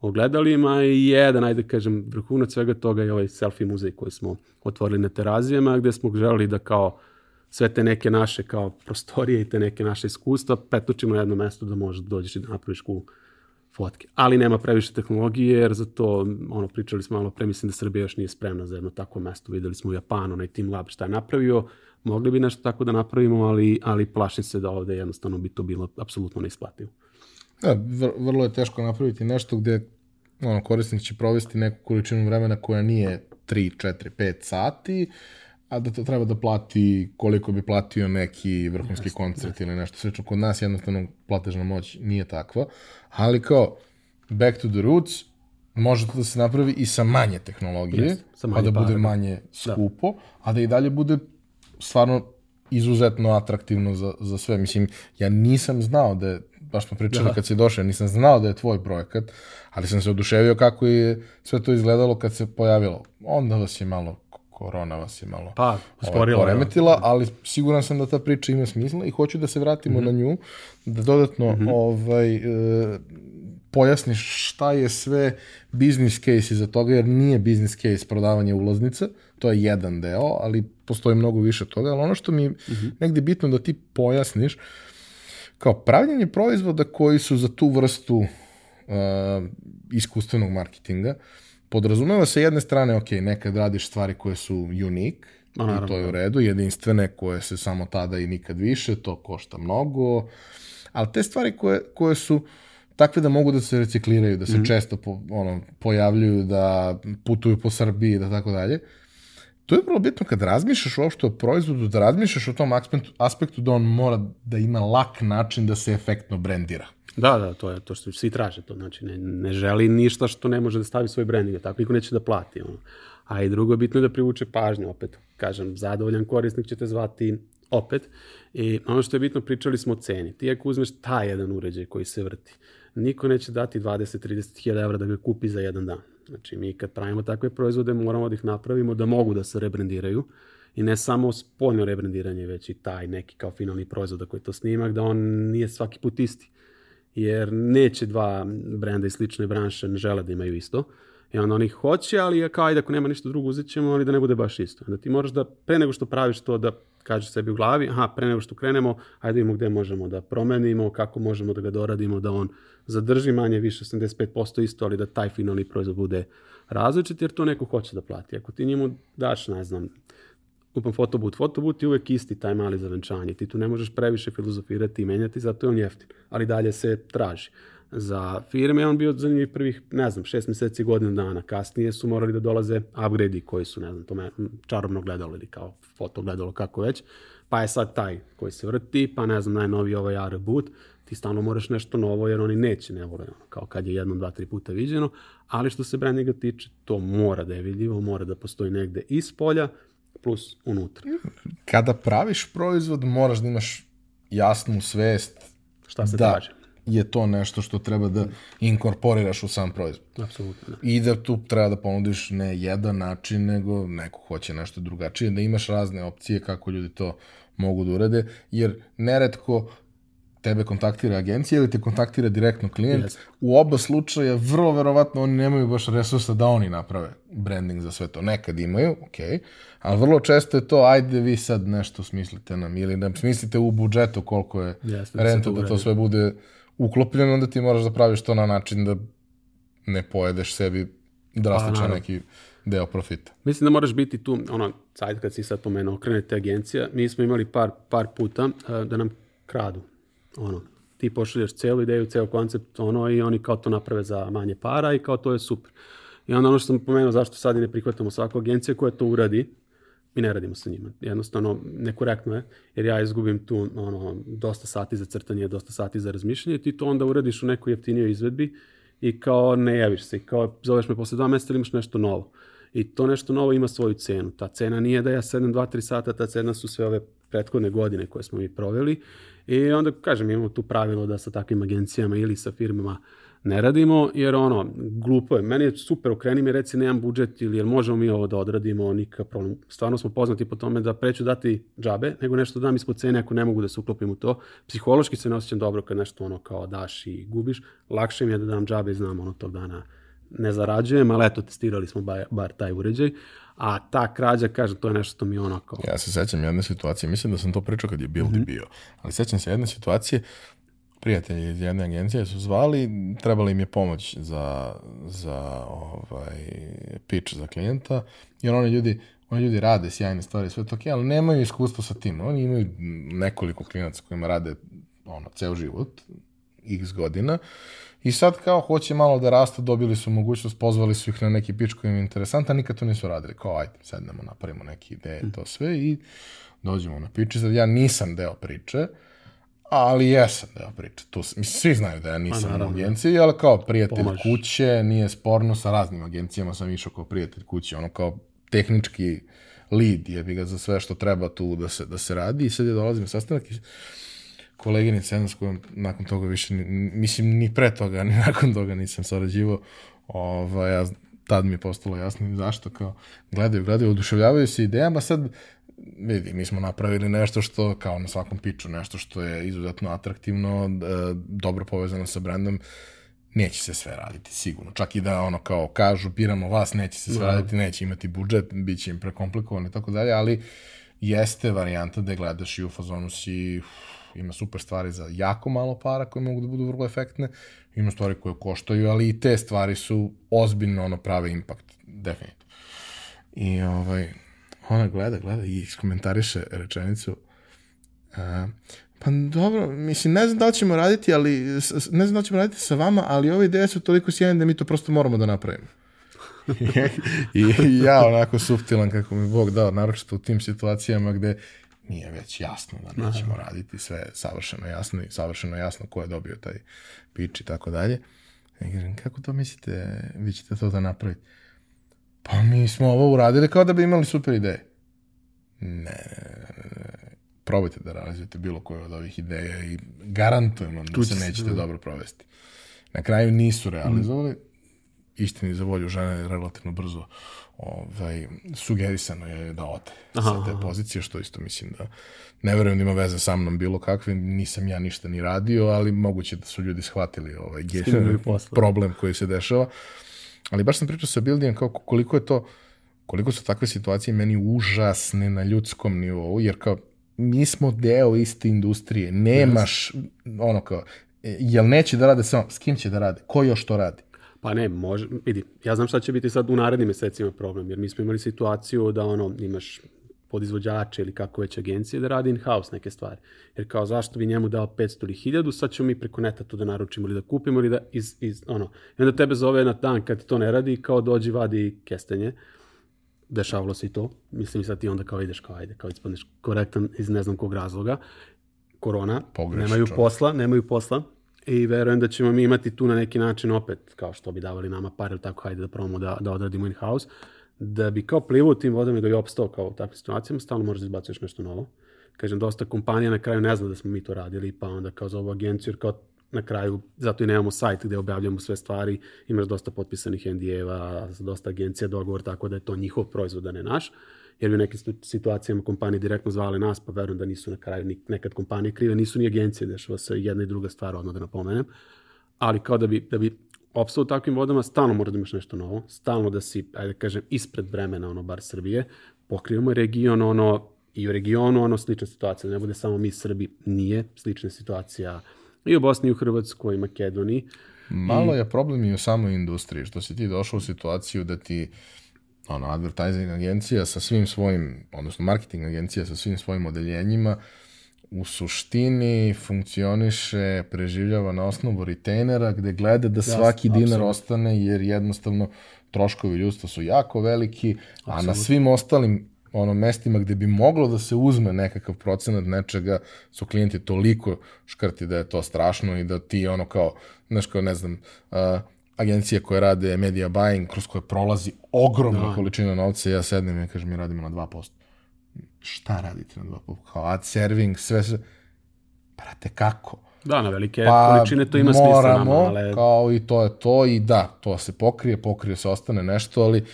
ogledalima i jedan, ajde kažem, vrhunac svega toga je ovaj selfie muzej koji smo otvorili na terazijama, gde smo želeli da kao sve te neke naše kao prostorije i te neke naše iskustva pretočimo na jedno mesto da možeš da dođeš i da napraviš cool fotke. Ali nema previše tehnologije, jer za to, ono, pričali smo malo pre, mislim da Srbija još nije spremna za jedno takvo mesto. Videli smo u Japanu, onaj Team Lab šta je napravio, mogli bi nešto tako da napravimo, ali, ali plašim se da ovde jednostavno bi to bilo apsolutno neisplativo. Da, vrlo je teško napraviti nešto gde ono, korisnik će provesti neku količinu vremena koja nije 3, 4, 5 sati, a da to treba da plati koliko bi platio neki vrhunski Jasne, koncert ili nešto slično. Kod nas jednostavno platežna moć nije takva, ali kao back to the roots, može to da se napravi i sa manje tehnologije, yes, sa manje pa da para, bude manje da. skupo, da. a da i dalje bude stvarno izuzetno atraktivno za, za sve. Mislim, ja nisam znao da je, baš smo pričali da. kad si došao, nisam znao da je tvoj projekat, ali sam se oduševio kako je sve to izgledalo kad se pojavilo. Onda vas je malo korona vas je malo pa, sporila, ovaj, poremetila, ali siguran sam da ta priča ima smisla i hoću da se vratimo mm -hmm. na nju, da dodatno mm -hmm. ovaj, e, pojasniš šta je sve business case iza toga, jer nije business case prodavanje ulaznica, to je jedan deo, ali postoji mnogo više toga, ali ono što mi mm -hmm. negde bitno da ti pojasniš, kao pravljanje proizvoda koji su za tu vrstu uh, iskustvenog marketinga, podrazumeva se jedne strane, ok, nekad radiš stvari koje su unique, i to je u da. redu, jedinstvene koje se samo tada i nikad više, to košta mnogo, ali te stvari koje, koje su takve da mogu da se recikliraju, da se mm -hmm. često po, ono, pojavljuju, da putuju po Srbiji, da tako dalje, to je vrlo bitno kad razmišljaš uopšte o proizvodu, da razmišljaš o tom aspektu, aspektu da on mora da ima lak način da se efektno brendira. Da, da, to je to što svi traže to, znači ne, ne želi ništa što ne može da stavi svoj branding, tako niko neće da plati. Ono. A i drugo, bitno je da privuče pažnju, opet, kažem, zadovoljan korisnik će te zvati opet. I ono što je bitno, pričali smo o ceni. Ti ako uzmeš taj jedan uređaj koji se vrti, niko neće dati 20-30 hiljada evra da ga kupi za jedan dan. Znači, mi kad pravimo takve proizvode, moramo da ih napravimo da mogu da se rebrandiraju i ne samo spoljno rebrandiranje, već i taj neki kao finalni proizvod koji je to snimak, da on nije svaki put isti jer neće dva brenda iz slične branše ne žele da imaju isto. I onda oni hoće, ali je kao, ajde, ako nema ništa drugo, uzet ćemo, ali da ne bude baš isto. Onda ti moraš da, pre nego što praviš to, da kažeš sebi u glavi, aha, pre nego što krenemo, ajde vidimo gde možemo da promenimo, kako možemo da ga doradimo, da on zadrži manje više 85% isto, ali da taj finalni proizvod bude različit, jer to neko hoće da plati. Ako ti njemu daš, ne znam, kupam fotobut. Fotobut je uvek isti taj mali za venčanje. Ti tu ne možeš previše filozofirati i menjati, zato je on jeftin. Ali dalje se traži. Za firme on bio zanimljiv prvih, ne znam, šest meseci, godinu dana. Kasnije su morali da dolaze upgrade koji su, ne znam, tome čarobno gledalo ili kao foto gledalo, kako već. Pa je sad taj koji se vrti, pa ne znam, najnoviji ovaj AR boot. Ti stalno moraš nešto novo jer oni neće, ne vole, kao kad je jednom, dva, tri puta viđeno. Ali što se brandinga tiče, to mora da je vidljivo, mora da postoji negde iz polja, plus unutra. Kada praviš proizvod, moraš da imaš jasnu svest šta se da traži. Je to nešto što treba da inkorporiraš u sam proizvod. Apsolutno. Da. I da tu treba da ponudiš ne jedan način, nego neko hoće nešto drugačije, da imaš razne opcije kako ljudi to mogu da urade, jer neretko tebe kontaktira agencija ili te kontaktira direktno klijent. Yes. U oba slučaja vrlo verovatno oni nemaju baš resursa da oni naprave branding za sve to. Nekad imaju, ok, ali vrlo često je to ajde vi sad nešto smislite nam ili da smislite u budžetu koliko je yes, da renta da to sve bude uklopljeno, onda ti moraš da praviš to na način da ne pojedeš sebi drastično pa, neki deo profita. Mislim da moraš biti tu, ono, sad kad si sad pomenuo, krenete agencija, mi smo imali par, par puta uh, da nam kradu ono, ti pošalješ celu ideju, ceo koncept, ono, i oni kao to naprave za manje para i kao to je super. I onda ono što sam pomenuo, zašto sad i ne prihvatamo svaku agenciju koja to uradi, mi ne radimo sa njima. Jednostavno, nekorektno je, jer ja izgubim tu ono, dosta sati za crtanje, dosta sati za razmišljanje, ti to onda uradiš u nekoj jeftinijoj izvedbi i kao ne javiš se, kao zoveš me posle dva meseca ili imaš nešto novo. I to nešto novo ima svoju cenu. Ta cena nije da ja sedem 2-3 sata, ta cena su sve ove prethodne godine koje smo mi proveli I onda, kažem, imamo tu pravilo da sa takvim agencijama ili sa firmama ne radimo, jer ono, glupo je. Meni je super, okreni mi reci nemam budžet ili jer možemo mi ovo da odradimo, nikakav problem. Stvarno smo poznati po tome da preću dati džabe, nego nešto dam ispod cene ako ne mogu da se uklopim u to. Psihološki se ne osjećam dobro kad nešto ono kao daš i gubiš. Lakše mi je da dam džabe i znam ono tog dana ne zarađujem, ali eto, testirali smo bar, bar taj uređaj. A ta krađa, kažem, to je nešto što mi ono kao... Ja se sećam jedne situacije, mislim da sam to pričao kad je Buildy mm -hmm. bio, ali sećam se jedne situacije, prijatelji iz jedne agencije su zvali, trebala im je pomoć za, za ovaj, pitch za klijenta, jer oni ljudi, oni ljudi rade sjajne stvari, sve to ok, ali nemaju iskustva sa tim. Oni imaju nekoliko klinaca kojima rade ono, ceo život, x godina, i sad kao hoće malo da rastu, dobili su mogućnost, pozvali su ih na neki pitch koji im je interesantan, nikad to nisu radili. Kao, ajde, sednemo, napravimo neke ideje, to sve i dođemo na pitch. Sad ja nisam deo priče, ali jesam deo priče. Tu, mislim, svi znaju da ja nisam naravno. u agenciji, ali kao prijatelj Pomažeš. kuće, nije sporno, sa raznim agencijama sam išao kao prijatelj kuće, ono kao tehnički lead je bi ga za sve što treba tu da se, da se radi i sad je dolazim na sastanak i koleginica jedna s kojom nakon toga više, mislim, ni pre toga, ni nakon toga nisam sarađivao, ovaj, ja, tad mi je postalo jasno zašto, kao, gledaju, gledaju, oduševljavaju se idejama, sad, vidi, mi smo napravili nešto što, kao na svakom piču, nešto što je izuzetno atraktivno, e, dobro povezano sa brendom, neće se sve raditi, sigurno. Čak i da ono kao kažu, biramo vas, neće se sve raditi, neće imati budžet, bit će im prekomplikovano i tako dalje, ali jeste varijanta da gledaš i u fazonu si, uf, ima super stvari za jako malo para koje mogu da budu vrlo efektne, ima stvari koje koštaju, ali i te stvari su ozbiljno ono prave impakt, definitivno. I ovaj, ona gleda, gleda i iskomentariše rečenicu a, pa dobro, mislim, ne znam da li ćemo raditi, ali, ne znam da li ćemo raditi sa vama, ali ove ideje su toliko sjajne da mi to prosto moramo da napravimo. I, I ja onako suptilan kako mi Bog dao, naročito u tim situacijama gde nije već jasno da nećemo raditi sve je savršeno jasno i savršeno jasno ko je dobio taj pič i tako dalje. Ja kažem, kako to mislite, vi ćete to da napravite? Pa mi smo ovo uradili kao da bi imali super ideje. Ne, ne, ne, ne. probajte da realizujete bilo koju od ovih ideja i garantujem vam da se će se, nećete da. dobro provesti. Na kraju nisu realizovali, istini za volju žena je relativno brzo ovaj, sugerisano je da ode sa te pozicije, što isto mislim da ne verujem da ima veze sa mnom bilo kakve, nisam ja ništa ni radio, ali moguće da su ljudi shvatili ovaj problem koji se dešava. Ali baš sam pričao sa Bildijem kao koliko je to, koliko su takve situacije meni užasne na ljudskom nivou, jer kao mi smo deo iste industrije, nemaš ono kao, e, jel neće da rade samo, s kim će da rade, ko još to radi? Pa ne, može, vidi, ja znam šta će biti sad u narednim mesecima problem, jer mi smo imali situaciju da ono, imaš podizvođače ili kako već agencije da radi in-house neke stvari. Jer kao zašto bi njemu dao 500 ili 1000, sad ćemo mi preko neta to da naručimo ili da kupimo ili da iz, iz ono. I onda tebe zove na dan kad ti to ne radi, kao dođi vadi kestenje. Dešavalo se i to. Mislim sad ti onda kao ideš kao ajde, kao ispadneš korektan iz ne znam kog razloga. Korona, Pogreši nemaju posla, nemaju posla. I verujem da ćemo mi imati tu na neki način opet, kao što bi davali nama pare, ili tako, hajde da probamo da, da odradimo in-house, da bi kao plivo u tim vodama i da bi opstao kao u takvim situacijama, stalno možeš da izbacuješ nešto novo. Kažem, dosta kompanija na kraju ne zna da smo mi to radili, pa onda kao za ovu agenciju, jer kao na kraju, zato i nemamo sajt gde objavljamo sve stvari, imaš dosta potpisanih NDA-eva, dosta agencija dogovor, tako da je to njihov proizvod, a ne naš jer bi u nekim situacijama kompanije direktno zvale nas, pa verujem da nisu na kraju nekad kompanije krive, nisu ni agencije, dešava se jedna i druga stvar, odmah da napomenem. Ali kao da bi, da bi opstao u takvim vodama, stalno mora da imaš nešto novo, stalno da si, ajde da kažem, ispred vremena, ono, bar Srbije, pokrivamo region, ono, i u regionu, ono, slična situacija, da ne bude samo mi Srbi, nije, slična situacija i u Bosni, i u Hrvatskoj, i Makedoniji. Malo je problem i u samoj industriji, što si ti došao u situaciju da ti ono, advertising agencija sa svim svojim, odnosno marketing agencija sa svim svojim odeljenjima u suštini funkcioniše, preživljava na osnovu retainera gde gleda da svaki dinar apsolutno. ostane jer jednostavno troškovi ljudstva su jako veliki, a na svim ostalim ono mestima gde bi moglo da se uzme nekakav procenat nečega su klijenti toliko škrti da je to strašno i da ti ono kao, znaš kao ne znam, uh, agencije koje rade media buying, kroz koje prolazi ogromna količina novca, ja sednem i kažem mi radimo na 2%. Šta radite na 2%? Kao ad serving, sve se... Brate, kako? Da, na velike Pa količine to ima smisla moramo, nama, ali kao i to je to i da, to se pokrije, pokrije se, ostane nešto, ali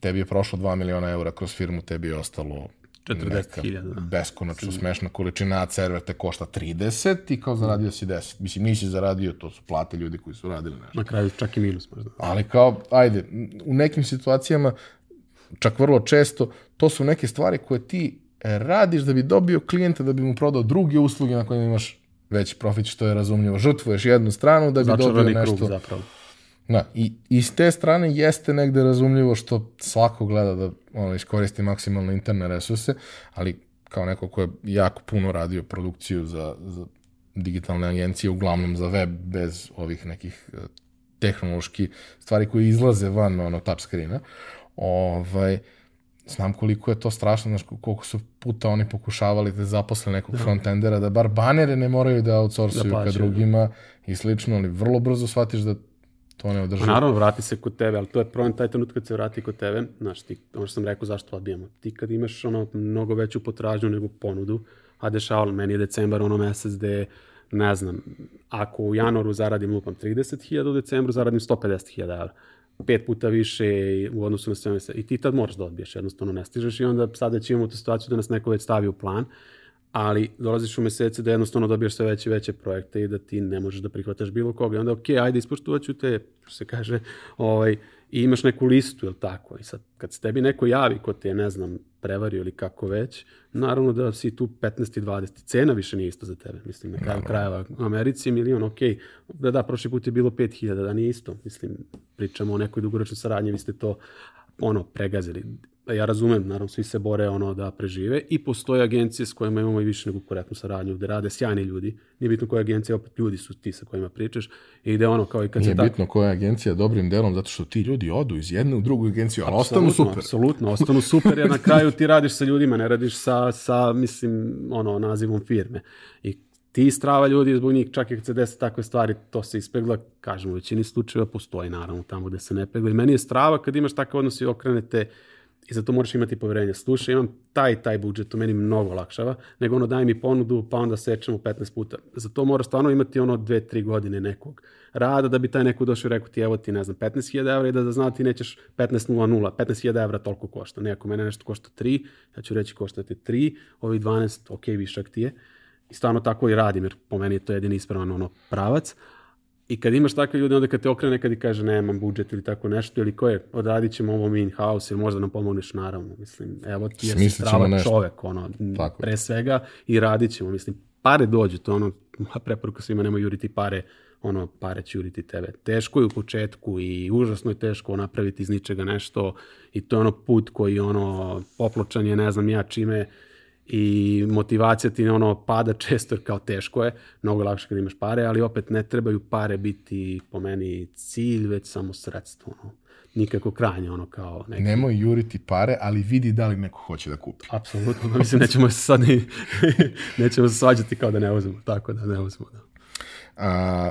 tebi je prošlo 2 miliona eura kroz firmu, tebi je ostalo 40.000, da. beskonačno smešna količina, a server te košta 30 i kao zaradio si 10. Mislim, nisi zaradio, to su plate ljudi koji su radili nešto. na kraju čak i minus možda. Ali kao, ajde, u nekim situacijama, čak vrlo često, to su neke stvari koje ti e, radiš da bi dobio klijenta, da bi mu prodao druge usluge na kojima imaš veći profit što je razumljivo. Žrtvuješ jednu stranu da bi dobio Začarani nešto. krug zapravo. Da, i, i s te strane jeste negde razumljivo što svako gleda da ono, iskoristi maksimalno interne resurse, ali kao neko ko je jako puno radio produkciju za, za digitalne agencije, uglavnom za web, bez ovih nekih eh, tehnološki stvari koje izlaze van ono tap screena, ovaj, znam koliko je to strašno, znaš koliko su puta oni pokušavali da zaposle nekog frontendera, da bar banere ne moraju da outsourcuju Da ka drugima i slično, ali vrlo brzo shvatiš da to ne održi. Pa naravno, vrati se kod tebe, ali to je problem taj trenut kad se vrati kod tebe. Znaš, ti, ono što sam rekao, zašto odbijamo? Ti kad imaš ono mnogo veću potražnju nego ponudu, a dešavalo, meni je decembar ono mesec gde, ne znam, ako u januaru zaradim lupam 30.000, u decembru zaradim 150.000 evra. Pet puta više u odnosu na sve. I ti tad moraš da odbiješ, jednostavno ne stižeš i onda sad već imamo tu situaciju da nas neko već stavi u plan, ali dolaziš u mesece da jednostavno dobiješ sve veće i veće projekte i da ti ne možeš da prihvataš bilo koga. I onda, ok, ajde, ispoštovat ću te, što se kaže, ovaj, i imaš neku listu, jel tako? I sad, kad se tebi neko javi ko te ne znam, prevario ili kako već, naravno da si tu 15 i 20. Cena više nije isto za tebe. Mislim, na kraju krajeva u Americi milion, ok, da da, prošli put je bilo 5000, da nije isto. Mislim, pričamo o nekoj dugoročnoj saradnji, vi ste to ono, pregazili. Ja razumem, naravno, svi se bore ono da prežive i postoje agencije s kojima imamo i više nego korektnu saradnju, gde rade sjajni ljudi. Nije bitno koja agencija, opet ljudi su ti sa kojima pričaš i ide ono kao i kad Nije se tako... bitno koja agencija dobrim delom, zato što ti ljudi odu iz jedne u drugu agenciju, ali ostanu Apsolutno, super. Apsolutno, ostanu super jer na kraju ti radiš sa ljudima, ne radiš sa, sa mislim, ono, nazivom firme. I ti strava ljudi, zbog njih, čak i kad se desi takve stvari, to se ispegla, kažem, u većini slučajeva postoji naravno tamo gde se ne pegla. I meni je strava kad imaš takav odnos i okrenete i zato moraš imati poverenje. Slušaj, imam taj taj budžet, to meni mnogo olakšava, nego ono daj mi ponudu, pa onda sečemo 15 puta. Za to moraš stvarno imati ono 2-3 godine nekog rada da bi taj neko došao i rekao ti evo ti ne znam 15.000 evra i da, da zna ti nećeš 15.00, 15.000 evra toliko košta. Ne, ako mene nešto košta 3, ja ću reći košta ti 3, ovi 12, ok, višak ti je. I stvarno tako i radim, jer po meni je to jedini ispravan ono pravac. I kad imaš takve ljude, onda kad te okrene nekad i kaže nemam budžet ili tako nešto, ili ko je, odradit ćemo ovo mi in-house ili možda nam pomogneš, naravno. Mislim, evo ti je Smislit ćemo strava čovek, ono, Tako pre svega i radit ćemo. Mislim, pare dođu, to ono, moja preporuka svima, nemoj juriti pare, ono, pare će juriti tebe. Teško je u početku i užasno je teško napraviti iz ničega nešto i to je ono put koji ono, popločan je, ne znam ja čime, i motivacija ti ono pada često kao teško je, mnogo lakše kad imaš pare, ali opet ne trebaju pare biti po meni cilj, već samo sredstvo. Ono. Nikako krajnje, ono kao neki Nemoj juriti pare, ali vidi da li neko hoće da kupi. Apsolutno, mislim, nećemo se sad ni, nećemo se svađati kao da ne uzmemo, tako da ne uzmemo, da. A,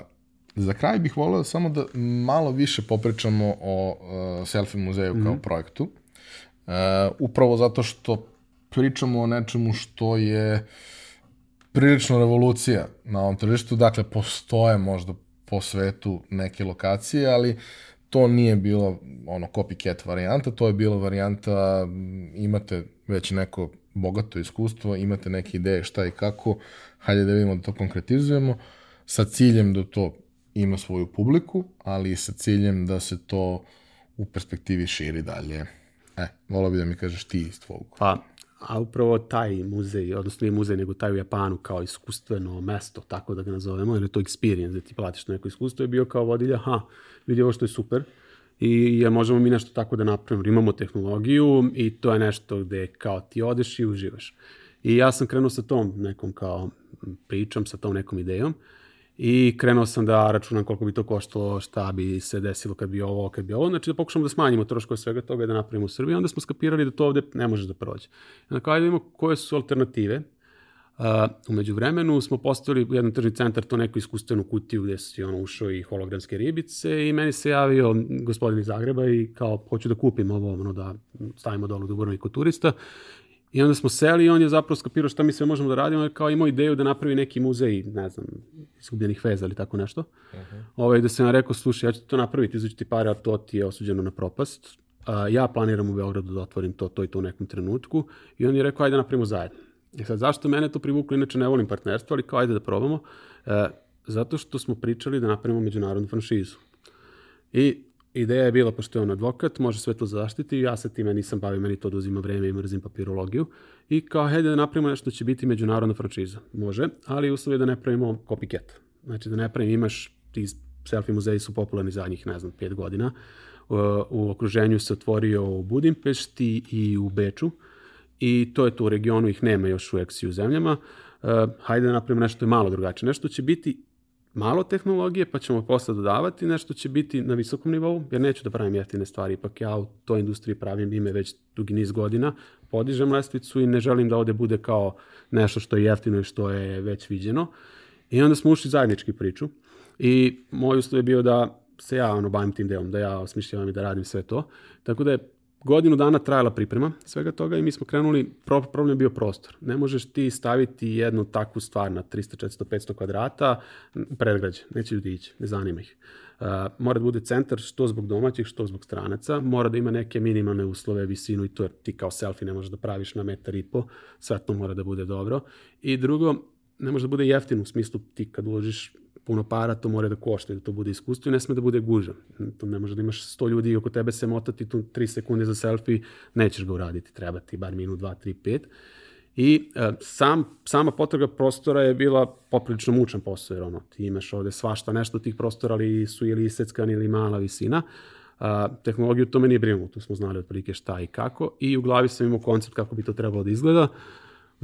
za kraj bih volio samo da malo više popričamo o uh, Selfie muzeju kao projektu. Uh, upravo zato što pričamo o nečemu što je prilično revolucija na ovom tržištu. Dakle, postoje možda po svetu neke lokacije, ali to nije bilo ono copycat varijanta, to je bila varijanta m, imate već neko bogato iskustvo, imate neke ideje šta i kako, hajde da vidimo da to konkretizujemo, sa ciljem da to ima svoju publiku, ali i sa ciljem da se to u perspektivi širi dalje. E, volao bi da mi kažeš ti iz tvog. Pa, a upravo taj muzej, odnosno nije muzej, nego taj u Japanu kao iskustveno mesto, tako da ga nazovemo, ili to experience, da ti platiš neko iskustvo, je bio kao vodilja, ha, vidi ovo što je super, i jer možemo mi nešto tako da napravimo, imamo tehnologiju i to je nešto gde kao ti odeš i uživaš. I ja sam krenuo sa tom nekom kao pričom, sa tom nekom idejom i krenuo sam da računam koliko bi to koštalo, šta bi se desilo kad bi ovo, kad bi ovo, znači da pokušamo da smanjimo troškove svega toga i da napravimo u Srbiji, onda smo skapirali da to ovde ne može da prođe. I onda kao ajde da vidimo koje su alternative, Uh, umeđu vremenu smo postavili u jedan tržni centar to neku iskustvenu kutiju gde si ono ušao i hologramske ribice i meni se javio gospodin iz Zagreba i kao hoću da kupim ovo ono da stavimo dolu Dubrovnik kod turista I onda smo seli i on je zapravo skapirao šta mi sve možemo da radimo, kao imao ideju da napravi neki muzej, ne znam, izgubljenih veza ili tako nešto. Uh -huh. ovaj, da se nam rekao, slušaj, ja ću to napraviti, izući ti pare, a to ti je osuđeno na propast. A, ja planiram u Beogradu da otvorim to, to i to u nekom trenutku. I on je rekao, ajde napravimo zajedno. I sad, zašto mene to privuklo? Inače ne volim partnerstvo, ali kao ajde da probamo. E, zato što smo pričali da napravimo međunarodnu franšizu. I ideja je bila, pošto je on advokat, može sve to zaštiti, ja se time nisam bavio, meni to oduzima vreme i mrzim papirologiju. I kao, hajde da napravimo nešto što će biti međunarodna franšiza. Može, ali uslov je da ne pravimo copycat. Znači da ne pravimo, imaš, ti selfie muzeji su popularni zadnjih, ne znam, pet godina. U, okruženju se otvorio u Budimpešti i u Beču i to je to u regionu, ih nema još u eksi u zemljama. Uh, hajde da napravimo nešto malo drugačije. Nešto će biti malo tehnologije, pa ćemo posle dodavati, nešto će biti na visokom nivou, jer neću da pravim jeftine stvari, ipak ja u toj industriji pravim ime već dugi niz godina, podižem lestvicu i ne želim da ovde bude kao nešto što je jeftino i što je već viđeno. I onda smo ušli zajednički priču i moj uslov je bio da se ja ono, bavim tim delom, da ja osmišljavam i da radim sve to. Tako da je godinu dana trajala priprema svega toga i mi smo krenuli, problem je bio prostor. Ne možeš ti staviti jednu takvu stvar na 300, 400, 500 kvadrata predgrađe, neće ljudi ići, ne zanima ih. Uh, mora da bude centar što zbog domaćih, što zbog stranaca, mora da ima neke minimalne uslove, visinu i to ti kao selfie ne možeš da praviš na metar i po, sve to mora da bude dobro. I drugo, ne može da bude jeftino u smislu ti kad uložiš puno para, to mora da košta, da to bude iskustvo i ne sme da bude gužan. To ne može da imaš 100 ljudi oko tebe se motati tu 3 sekunde za selfie, nećeš ga uraditi, treba ti bar minut, 2, 3, 5. I e, sam, sama potraga prostora je bila poprilično mučan posao, jer ono, ti imaš ovde svašta nešto tih prostora, ali su ili iseckani ili mala visina. A, tehnologiju to me nije brinulo, tu smo znali otprilike šta i kako i u glavi sam imao koncept kako bi to trebalo da izgleda.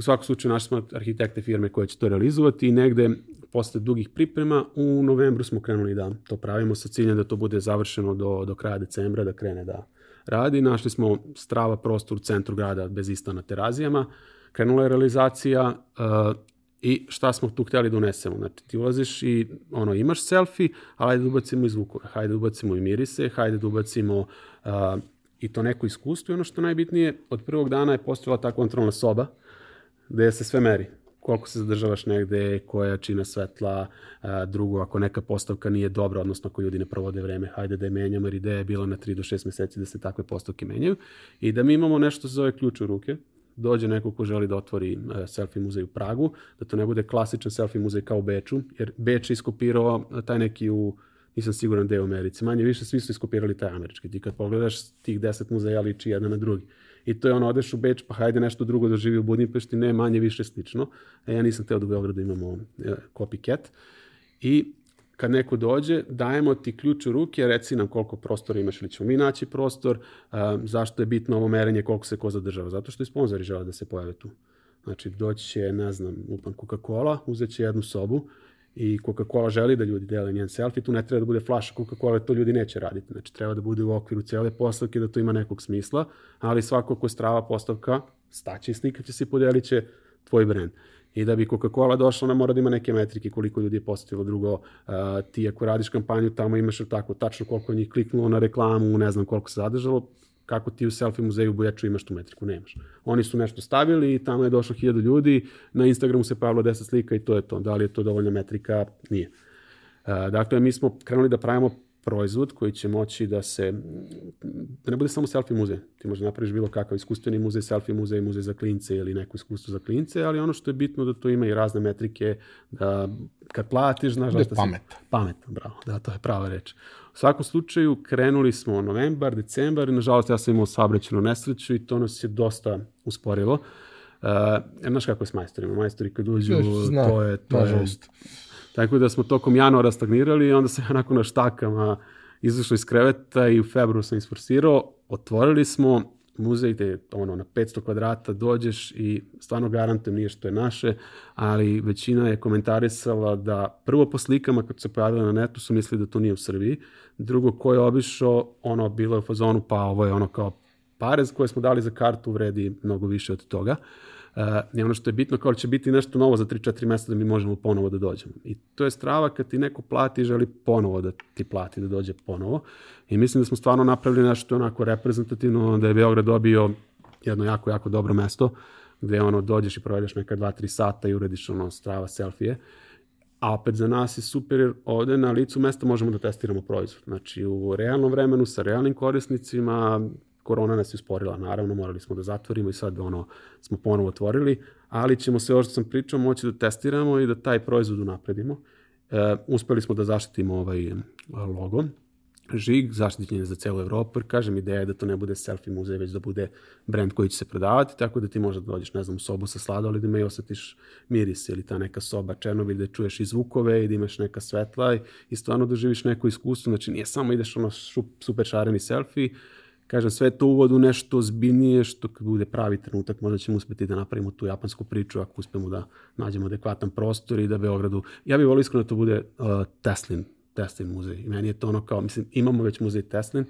U svakom slučaju našli smo arhitekte firme koje će to realizovati i negde posle dugih priprema u novembru smo krenuli da to pravimo sa ciljem da to bude završeno do, do kraja decembra, da krene da radi. Našli smo strava prostor u centru grada bez ista na terazijama. Krenula je realizacija uh, i šta smo tu hteli da unesemo. Znači ti ulaziš i ono, imaš selfie, ali hajde da ubacimo i zvukove, hajde da ubacimo i mirise, hajde da ubacimo uh, i to neko iskustvo i ono što najbitnije, od prvog dana je postojala ta kontrolna soba gde se sve meri koliko se zadržavaš negde, koja čina svetla, a, drugo, ako neka postavka nije dobra, odnosno ako ljudi ne provode vreme, hajde da je menjamo, jer ideja je bila na 3 do 6 meseci da se takve postavke menjaju i da mi imamo nešto za ove ključ u ruke, dođe neko ko želi da otvori uh, selfie muzej u Pragu, da to ne bude klasičan selfie muzej kao u Beču, jer Beč je iskopirao taj neki u nisam siguran da je u Americi. Manje više svi su iskopirali taj američki. Ti kad pogledaš tih deset muzeja liči jedan na drugi. I to je ono, odeš u Beč, pa hajde nešto drugo da živi u Budimpešti, ne, manje više slično. E, ja nisam teo da u Beogradu imamo e, copycat. I kad neko dođe, dajemo ti ključ u ruke, reci nam koliko prostora imaš ili ćemo mi naći prostor, a, zašto je bitno ovo merenje, koliko se ko zadržava. Zato što i sponzori žele da se pojave tu. Znači, doći će, ne znam, upan Coca-Cola, uzet će jednu sobu i Coca-Cola želi da ljudi dele njen selfie, tu ne treba da bude flaša Coca-Cola, to ljudi neće raditi. Znači, treba da bude u okviru cele postavke, da to ima nekog smisla, ali svako ko strava postavka, staće i slika će se i podelit će tvoj brend. I da bi Coca-Cola došla, ona mora da ima neke metrike koliko ljudi je posetilo. Drugo, ti ako radiš kampanju, tamo imaš tako tačno koliko njih kliknulo na reklamu, ne znam koliko se zadržalo, kako ti u selfie muzeju u Buječu imaš tu metriku, nemaš. Oni su nešto stavili i tamo je došlo hiljadu ljudi, na Instagramu se pojavilo 10 slika i to je to. Da li je to dovoljna metrika? Nije. Uh, dakle, mi smo krenuli da pravimo proizvod koji će moći da se, da ne bude samo selfie muzej. Ti možda napraviš bilo kakav iskustveni muzej, selfie muzej, muzej za klince ili neko iskustvo za klince, ali ono što je bitno da to ima i razne metrike, da kad platiš, znaš da šta pamet. si... Pamet. bravo, da, to je prava reč. U svakom slučaju, krenuli smo novembar, decembar, i nažalost ja sam imao saobraćenu nesreću i to nas je dosta usporilo. Uh, znaš kako je s majstorima? Majstori kad uđu, Zna, to je... To je Tako da smo tokom januara stagnirali i onda se onako na štakama izašao iz kreveta i u februaru sam isforsirao. Otvorili smo muzej gde ono, na 500 kvadrata dođeš i stvarno garantujem nije što je naše, ali većina je komentarisala da prvo po slikama kad se pojavila na netu su mislili da to nije u Srbiji, drugo ko je obišao, ono bilo je u fazonu pa ovo je ono kao parez koje smo dali za kartu vredi mnogo više od toga. Uh, I ono što je bitno, kao će biti nešto novo za 3-4 mesta da mi možemo ponovo da dođemo. I to je strava kad ti neko plati i želi ponovo da ti plati da dođe ponovo. I mislim da smo stvarno napravili nešto onako reprezentativno, da je Beograd dobio jedno jako, jako dobro mesto, gde ono dođeš i provedeš neka 2-3 sata i urediš ono strava selfije. A opet za nas je super jer ovde na licu mesta možemo da testiramo proizvod. Znači u realnom vremenu sa realnim korisnicima korona nas je usporila, naravno, morali smo da zatvorimo i sad ono, smo ponovo otvorili, ali ćemo se, ovo što sam pričao, moći da testiramo i da taj proizvod unapredimo. E, uspeli smo da zaštitimo ovaj logo, žig, zaštićen za celu Evropu, jer kažem, ideja je da to ne bude selfie muzej, već da bude brand koji će se prodavati, tako da ti možda dođeš, ne znam, u sobu sa sladoledima i osjetiš miris ili ta neka soba Černobilj da čuješ i zvukove i da imaš neka svetla i, i stvarno doživiš neko iskustvo, znači nije samo ideš ono šup, super šareni selfie, kažem, sve to uvod u nešto zbiljnije, što kad bude pravi trenutak, možda ćemo uspeti da napravimo tu japansku priču, ako uspemo da nađemo adekvatan prostor i da Beogradu, ja bih volio iskreno da to bude uh, Teslin Teslin muzej. I meni je to ono kao, mislim, imamo već muzej Teslin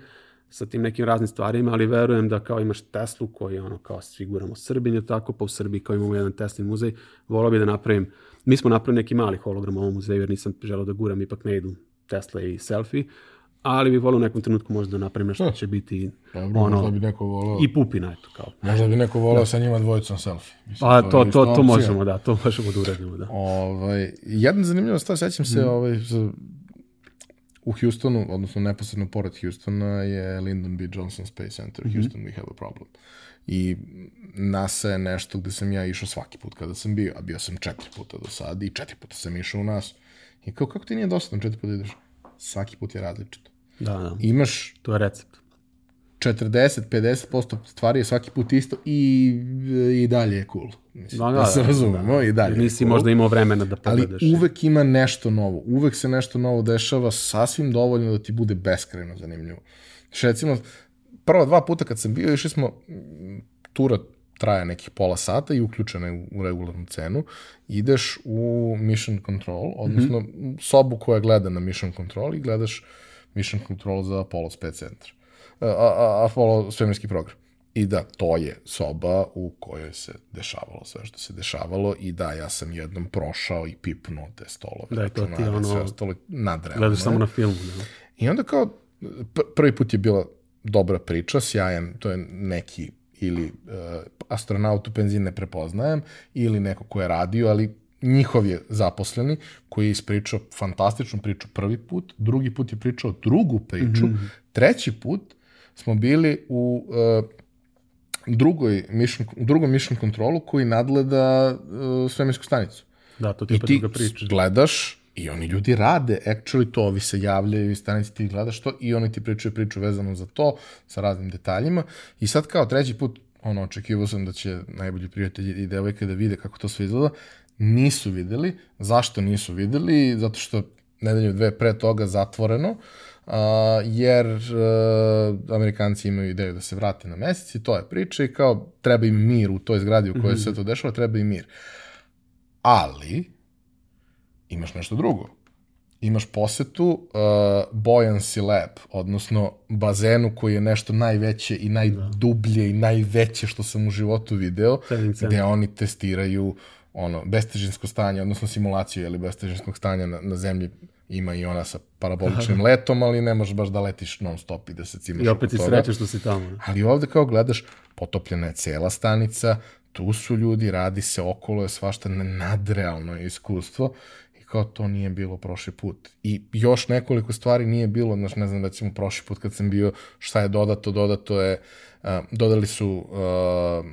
sa tim nekim raznim stvarima, ali verujem da kao imaš Teslu koji je ono kao siguramo Srbin je tako, pa u Srbiji kao imamo jedan Teslin muzej, volao bi da napravim, mi smo napravili neki mali hologram u ovom muzeju jer nisam želeo da guram, ipak ne idu Tesla i selfie, ali bih volio u nekom trenutku možda da napravim nešto će biti Dobro, ono, možda bi neko volao, i pupina, eto kao. možda bi neko volao sa njima dvojicom selfie. Mislim, Pa to, to, to opcija. možemo, da, to možemo da uradimo, da. Ovaj, jedna zanimljiva stvar, sećam se ovaj, za- u Houstonu, odnosno neposredno pored Houstona je Lyndon B. Johnson Space Center, Mhm. Houston, we have a problem. I NASA je nešto gde sam ja išao svaki put kada sam bio, a bio sam četiri puta do sada i četiri puta sam išao u nas. I kao, kako ti nije dosadno četiri puta ideš? Svaki put je različito. Da, da, Imaš to je recept. 40-50% stvari je svaki put isto i, i dalje je cool. Mislim, Da, da, da, da, se da, razumemo, i dalje nisi cool. možda imao vremena da Ali pogledaš. uvek ima nešto novo. Uvek se nešto novo dešava sasvim dovoljno da ti bude beskrajno zanimljivo. Znači, recimo, prva dva puta kad sam bio, išli smo, mm, tura traje nekih pola sata i uključena je u regularnu cenu. Ideš u Mission Control, odnosno sobu koja gleda na Mission Control i gledaš Mission Control za Apollo Space Center. A, a, a Apollo svemirski program. I da, to je soba u kojoj se dešavalo sve što se dešavalo i da, ja sam jednom prošao i pipnuo te stolove. Da, to ti ono- Sve ostalo nadrealno. Gledaš samo na filmu, da. I onda kao, pr- prvi put je bila dobra priča, sjajan, to je neki ili uh, astronaut u penziji ne prepoznajem, ili neko ko je radio, ali njihov je zaposleni, koji je ispričao fantastičnu priču prvi put, drugi put je pričao drugu priču, mm -hmm. treći put smo bili u uh, drugoj mission, u drugom mission kontrolu koji nadgleda uh, svemirsku stanicu. Da, to ti I pa ti druga priča. gledaš i oni ljudi rade, actually to, ovi se javljaju iz stanici, ti gledaš to i oni ti pričaju priču vezanu za to, sa raznim detaljima. I sad kao treći put, ono, očekivao sam da će najbolji prijatelji i devojke da vide kako to sve izgleda. Nisu videli. Zašto nisu videli? Zato što nedelju dve pre toga zatvoreno, uh, jer uh, Amerikanci imaju ideju da se vrate na mesec i to je priča i kao treba im mir u toj zgradi u kojoj se to dešava, treba im mir. Ali, imaš nešto drugo. Imaš posetu uh, Buoyancy Lab, odnosno bazenu koji je nešto najveće i najdublje i najveće što sam u životu video, Trening gde oni testiraju ono, bestežinsko stanje, odnosno simulaciju ili bestežinskog stanja na, na zemlji ima i ona sa paraboličnim letom, ali ne možeš baš da letiš non stop i da se cimaš I opet ti sreće što si tamo. da. Ali ovde kao gledaš, potopljena je cela stanica, tu su ljudi, radi se okolo, je svašta nadrealno je iskustvo i kao to nije bilo prošli put. I još nekoliko stvari nije bilo, znaš, ne znam, recimo prošli put kad sam bio, šta je dodato, dodato je, uh, dodali su uh,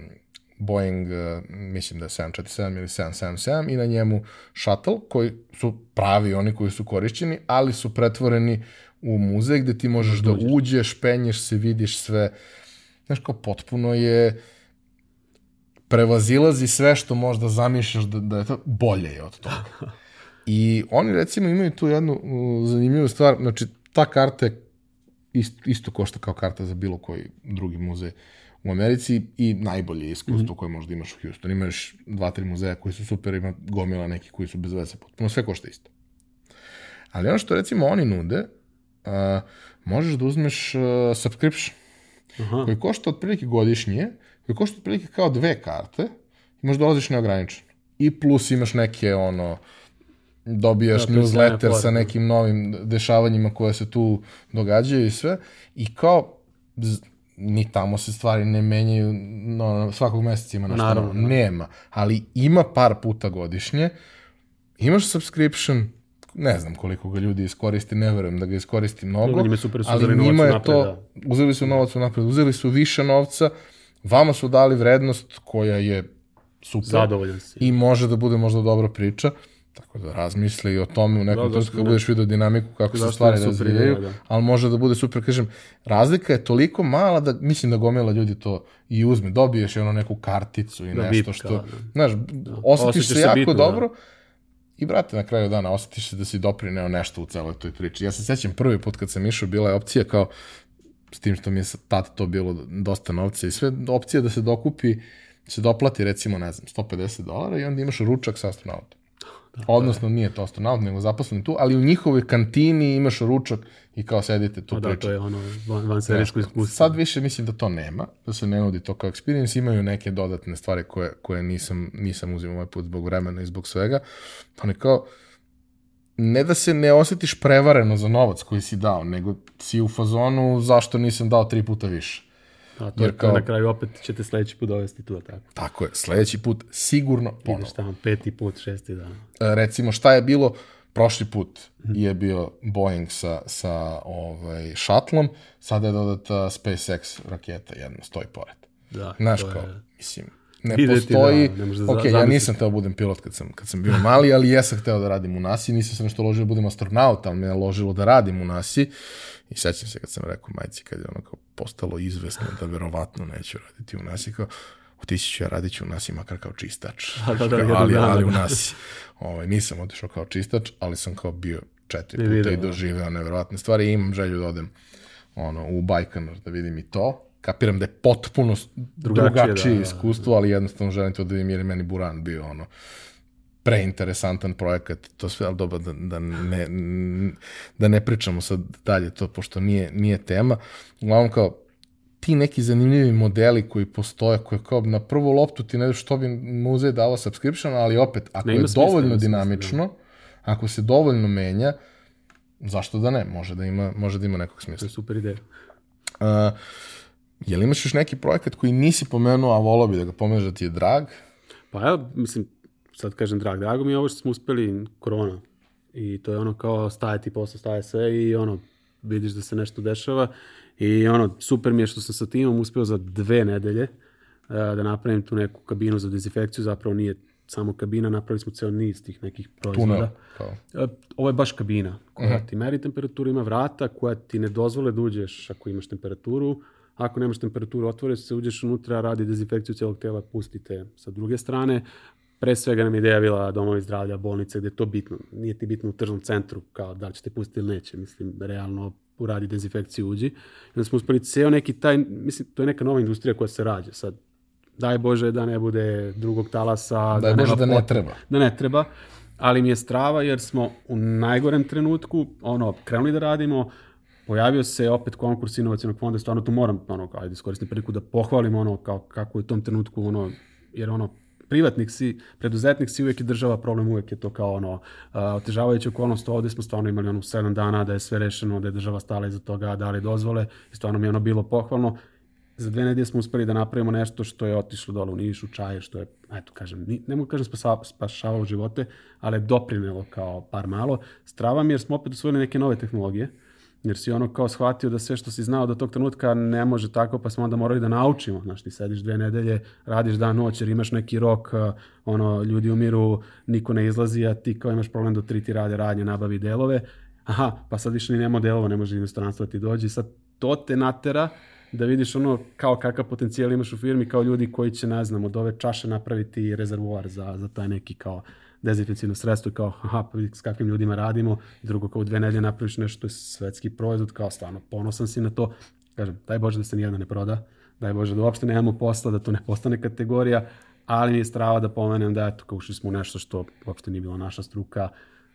Boeing, uh, mislim da je 747 ili 777 i na njemu shuttle koji su pravi oni koji su korišćeni, ali su pretvoreni u muzej gde ti možeš da uđeš, penješ se, vidiš sve. Znaš, kao potpuno je prevazilazi sve što možda zamišljaš da, da je to bolje je od toga. I oni recimo imaju tu jednu zanimljivu stvar, znači ta karta je isto, isto košta kao karta za bilo koji drugi muzej u Americi i najbolje iskustvo mm -hmm. koje možda imaš u Houstonu. Imaš dva, tri muzeja koji su super, ima gomila neki koji su bez veze potpuno, sve košta isto. Ali ono što recimo oni nude, uh, možeš da uzmeš uh, subscription, Aha. koji košta otprilike godišnje, koji košta otprilike kao dve karte i možda dolaziš neograničeno. I plus imaš neke, ono, dobijaš Da, newsletter sa nekim novim dešavanjima koje se tu događaju i sve. I kao, ni tamo se stvari ne menjaju, no, svakog meseca ima nešto Naravno, novo. da. Nema, ali ima par puta godišnje, imaš subscription, ne znam koliko ga ljudi iskoristi, ne verujem da ga iskoristi mnogo, Njima super, su ali njima je to, da. uzeli su novac unapred, uzeli su više novca, vama su dali vrednost koja je super Zadovoljan si. i može da bude možda dobra priča. Tako da razmisli o tome u nekom Da, trenutku zašto kad ne? budeš vidio dinamiku kako se Zašto stvari razvijaju, da. ali može da bude super, kažem, razlika je toliko mala da mislim da gomila ljudi to i uzme, dobiješ i ono neku karticu i Da, nešto bipka, što, da. znaš, osjetiš Osjećaš se se jako bitno, da. dobro i brate, na kraju dana osjetiš se da si doprineo nešto u celoj toj priči. Ja se sećam prvi put kad sam išao, bila je opcija kao, s tim što mi je tad to bilo dosta novca i sve opcija da se dokupi, se doplati recimo, ne znam, 150 dolara i onda imaš ručak sa astronautom. Odnosno, nije to astronaut, nego zaposlen tu, ali u njihovoj kantini imaš ručak i kao sedite tu Pa da, pričate. to je ono van, van serijsko iskustvo. Sad više mislim da to nema, da se ne nudi to kao experience, imaju neke dodatne stvari koje, koje nisam, nisam uzimao ovaj put zbog vremena i zbog svega, pa ne kao, ne da se ne osjetiš prevareno za novac koji si dao, nego si u fazonu zašto nisam dao tri puta više. A to jer je kao... na kraju opet ćete sledeći put dovesti tu, tako. Tako je, sledeći put sigurno ponovo. Ideš tamo peti put, šesti dan. E, recimo šta je bilo prošli put je bio Boeing sa, sa ovaj, šatlom, sada je dodata SpaceX raketa jedna, stoji pored. Da, Znaš kao, je- mislim, ne Videti, postoji, da, ne da ok, ja nisam teo da budem pilot kad sam, kad sam bio mali, ali jesam hteo da radim u NASA i nisam se nešto ložio da budem astronaut, ali me je ložilo da radim u NASA i sećam se kad sam rekao majci kad je ono kao postalo izvesno da verovatno neću raditi u NASA kao otići ću ja radit ću u NASA makar kao čistač, Da, da, da, Kao, jednog ali, dana, ali u da. NASA. Ovaj, nisam otišao kao čistač, ali sam kao bio četiri I puta video, i da. doživeo neverovatne stvari i imam želju da odem ono, u Bajkonur da vidim i to. Kapiram da je potpuno Drugačije, drugačije, da, da, iskustvo, ali jednostavno želim to da vidim jer je meni Buran bio ono preinteresantan projekat, to sve, ali dobro, da, da, ne, da ne pričamo sad dalje to, pošto nije, nije tema. Uglavnom kao, ti neki zanimljivi modeli koji postoje, koje kao na prvu loptu ti ne znaš što bi muzej davao subscription, ali opet, ako Ne, je smisla, dovoljno smisla, dinamično, ako se dovoljno menja, zašto da ne? Može da ima, može da ima nekog To smisla. je super ideja. Uh, jel imaš još neki projekat koji nisi pomenuo, a volao bi da ga pomeneš da ti je drag? Pa ja, mislim, sad kažem drag, drago mi je ovo što smo uspeli korona. I to je ono kao staje ti posao, staje sve i ono, vidiš da se nešto dešava. I ono, super mi je što sam sa timom uspeo za dve nedelje eh, da napravim tu neku kabinu za dezinfekciju, zapravo nije samo kabina, napravili smo ceo niz tih nekih proizvoda. Tunel. E, Ovo je baš kabina koja Mhm. ti meri temperaturu, ima vrata koja ti ne dozvole da uđeš ako imaš temperaturu. Ako nemaš temperaturu, otvore se, uđeš unutra, radi dezinfekciju cijelog tela, pustite sa druge strane. Pre svega nam je ideja bila domovi zdravlja, bolnice, gde je to bitno. Nije ti bitno u tržnom centru, kao da li ćete pustiti ili neće. Mislim, realno uradi dezinfekciju, uđi. I onda smo uspeli ceo neki taj, mislim, to je neka nova industrija koja se rađa. Sad, daj Bože da ne bude drugog talasa, Da je Bože nema da ne treba. da ne treba, ali mi je strava jer smo u najgorem trenutku ono, krenuli da radimo, pojavio se opet konkurs inovacijnog fonda, stvarno tu moram, ono, ajde, iskoristim priliku da pohvalim ono, kao, kako je u tom trenutku, ono, jer ono, privatnik si, preduzetnik si, uvijek je država problem, uvijek je to kao ono, a, otežavajuća okolnost, ovde smo stvarno imali ono sedam dana da je sve rešeno, da je država stala iza toga, dali dozvole i stvarno mi je ono bilo pohvalno. Za dve nedelje smo uspeli da napravimo nešto što je otišlo dole u Nišu, čaje, što je, eto kažem, ne mogu kažem spasa, spašavalo živote, ali je doprinelo kao par malo. Strava mi jer smo opet usvojili neke nove tehnologije, jer si ono kao shvatio da sve što si znao do tog trenutka ne može tako, pa smo onda morali da naučimo. Znaš, ti sediš dve nedelje, radiš dan noć jer imaš neki rok, uh, ono, ljudi umiru, niko ne izlazi, a ti kao imaš problem do tri ti rade radnje, nabavi delove. Aha, pa sad više ni nema delova, ne može inostranstvo da ti dođe. Sad to te natera da vidiš ono kao kakav potencijal imaš u firmi kao ljudi koji će, ne znam, od ove čaše napraviti rezervoar za, za taj neki kao dezinfekcijno sredstvo kao, aha, pa s kakvim ljudima radimo, drugo kao u dve nedelje napraviš nešto, to je svetski proizvod, kao stvarno ponosan si na to, kažem, daj Bože da se nijedna ne proda, daj Bože da uopšte nemamo posla, da to ne postane kategorija, ali mi je strava da pomenem da eto, kao ušli smo u nešto što uopšte nije bila naša struka,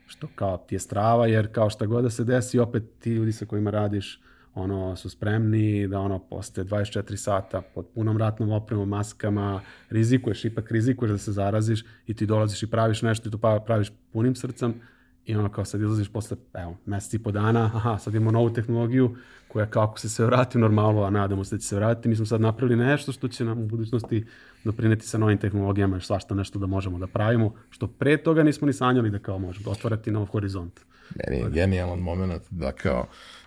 što kao ti je strava, jer kao šta god da se desi, opet ti ljudi sa kojima radiš, ono, su spremni da ono, posle 24 sata pod punom ratnom opremom, maskama, rizikuješ, ipak rizikuješ da se zaraziš i ti dolaziš i praviš nešto i to pa- praviš punim srcem i ono kao sad izlaziš posle, evo, mesec i po dana, aha, sad imamo novu tehnologiju koja kao ako se sve vrati u normalu, a nadamo se da će se vratiti, mi smo sad napravili nešto što će nam u budućnosti doprineti sa novim tehnologijama, još svašta nešto da možemo da pravimo, što pre toga nismo ni sanjali da kao možemo otvarati nov horizont. Meni je genijalan moment da kao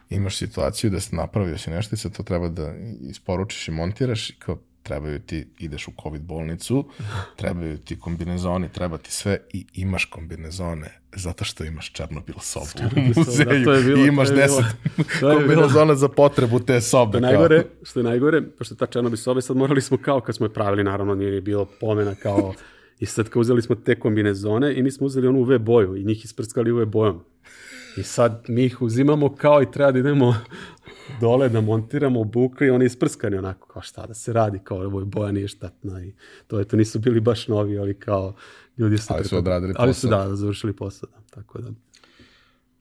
imaš situaciju da si napravio si nešto i sad to treba da isporučiš i montiraš i kao trebaju ti, ideš u COVID bolnicu, trebaju ti kombinezoni, treba ti sve i imaš kombinezone zato što imaš Černobil sobu u muzeju Da, to je bilo- i imaš to je bilo- deset to je bilo- kombinezona za potrebu te sobe. Što je kao. najgore, što je najgore, pošto je ta Černobi sobe, sad morali smo kao kad smo je pravili, naravno nije ni bilo pomena kao, i sad kao uzeli smo te kombinezone i mi smo uzeli onu UV boju i njih isprskali UV bojom. I sad mi ih uzimamo kao i treba da idemo dole da montiramo bukli, oni isprskani onako, kao šta da se radi, kao ovo je boja nije štatna i to je to nisu bili baš novi, ali kao ljudi su... Ali su odradili Ali su posao. da, završili posao, da, tako da.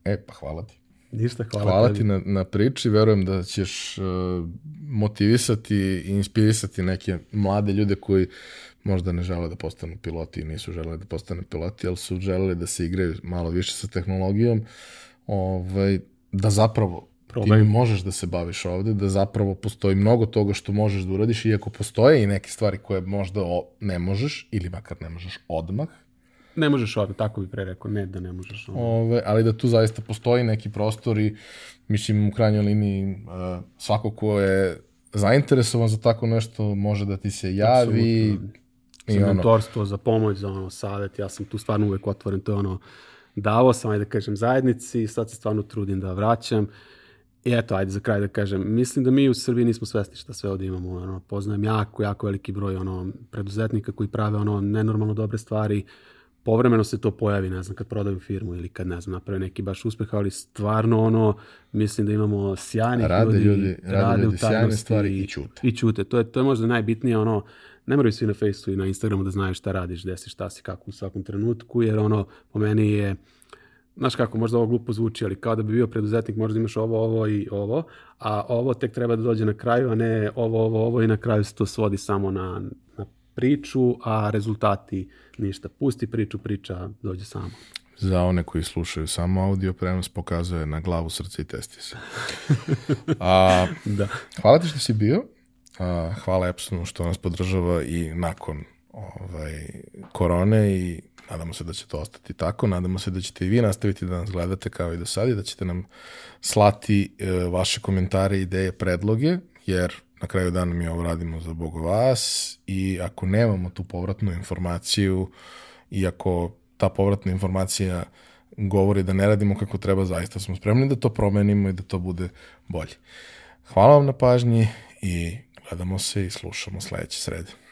E, pa hvala ti. Ništa, hvala, Hvala tebi. ti na, na priči, verujem da ćeš uh, motivisati i inspirisati neke mlade ljude koji možda ne žele da postanu piloti i nisu želeli da postanu piloti, ali su želeli da se igraju malo više sa tehnologijom, ovaj, da zapravo Probaju. ti možeš da se baviš ovde, da zapravo postoji mnogo toga što možeš da uradiš, iako postoje i neke stvari koje možda o, ne možeš, ili makar ne možeš odmah, Ne možeš ovdje, tako bi pre rekao, ne da ne možeš ovdje. Ove, ali da tu zaista postoji neki prostor i mislim u krajnjoj liniji uh, svako ko je zainteresovan za tako nešto može da ti se javi Apsolutno. i za ono, mentorstvo, za pomoć, za ono savjet, ja sam tu stvarno uvek otvoren, to je ono, davo sam, ajde da kažem, zajednici, sad se stvarno trudim da vraćam. I eto, ajde za kraj da kažem, mislim da mi u Srbiji nismo svesni šta sve ovdje imamo, ono, poznajem jako, jako veliki broj ono, preduzetnika koji prave ono nenormalno dobre stvari, povremeno se to pojavi, ne znam, kad prodaju firmu ili kad, ne znam, naprave neki baš uspeh, ali stvarno ono, mislim da imamo sjajnih Rade ljudi, ljudi- rade ljudi sjajne stvari i ćute. I ćute, to je, to je možda najbitnije, ono, ne moraju svi na Facebooku i na Instagramu da znaju šta radiš, gde si, šta si, kako u svakom trenutku, jer ono, po meni je, znaš kako, možda ovo glupo zvuči, ali kao da bi bio preduzetnik, možda imaš ovo, ovo i ovo, a ovo tek treba da dođe na kraju, a ne ovo, ovo, ovo i na kraju se to svodi samo na, na priču, a rezultati ništa. Pusti priču, priča dođe samo. za one koji slušaju samo audio prenos pokazuje na glavu, srce i testise. A, Da. hvala ti što si bio. A, hvala Epsonu što nas podržava i nakon ovaj, korone i nadamo se da će to ostati tako. Nadamo se da ćete i vi nastaviti da nas gledate kao i do sad i da ćete nam slati e, vaše komentare, ideje, predloge, jer na kraju dana mi ovo radimo za Bog vas i ako nemamo tu povratnu informaciju i ako ta povratna informacija govori da ne radimo kako treba, zaista smo spremni da to promenimo i da to bude bolje. Hvala vam na pažnji i gledamo se i slušamo sledeće srede.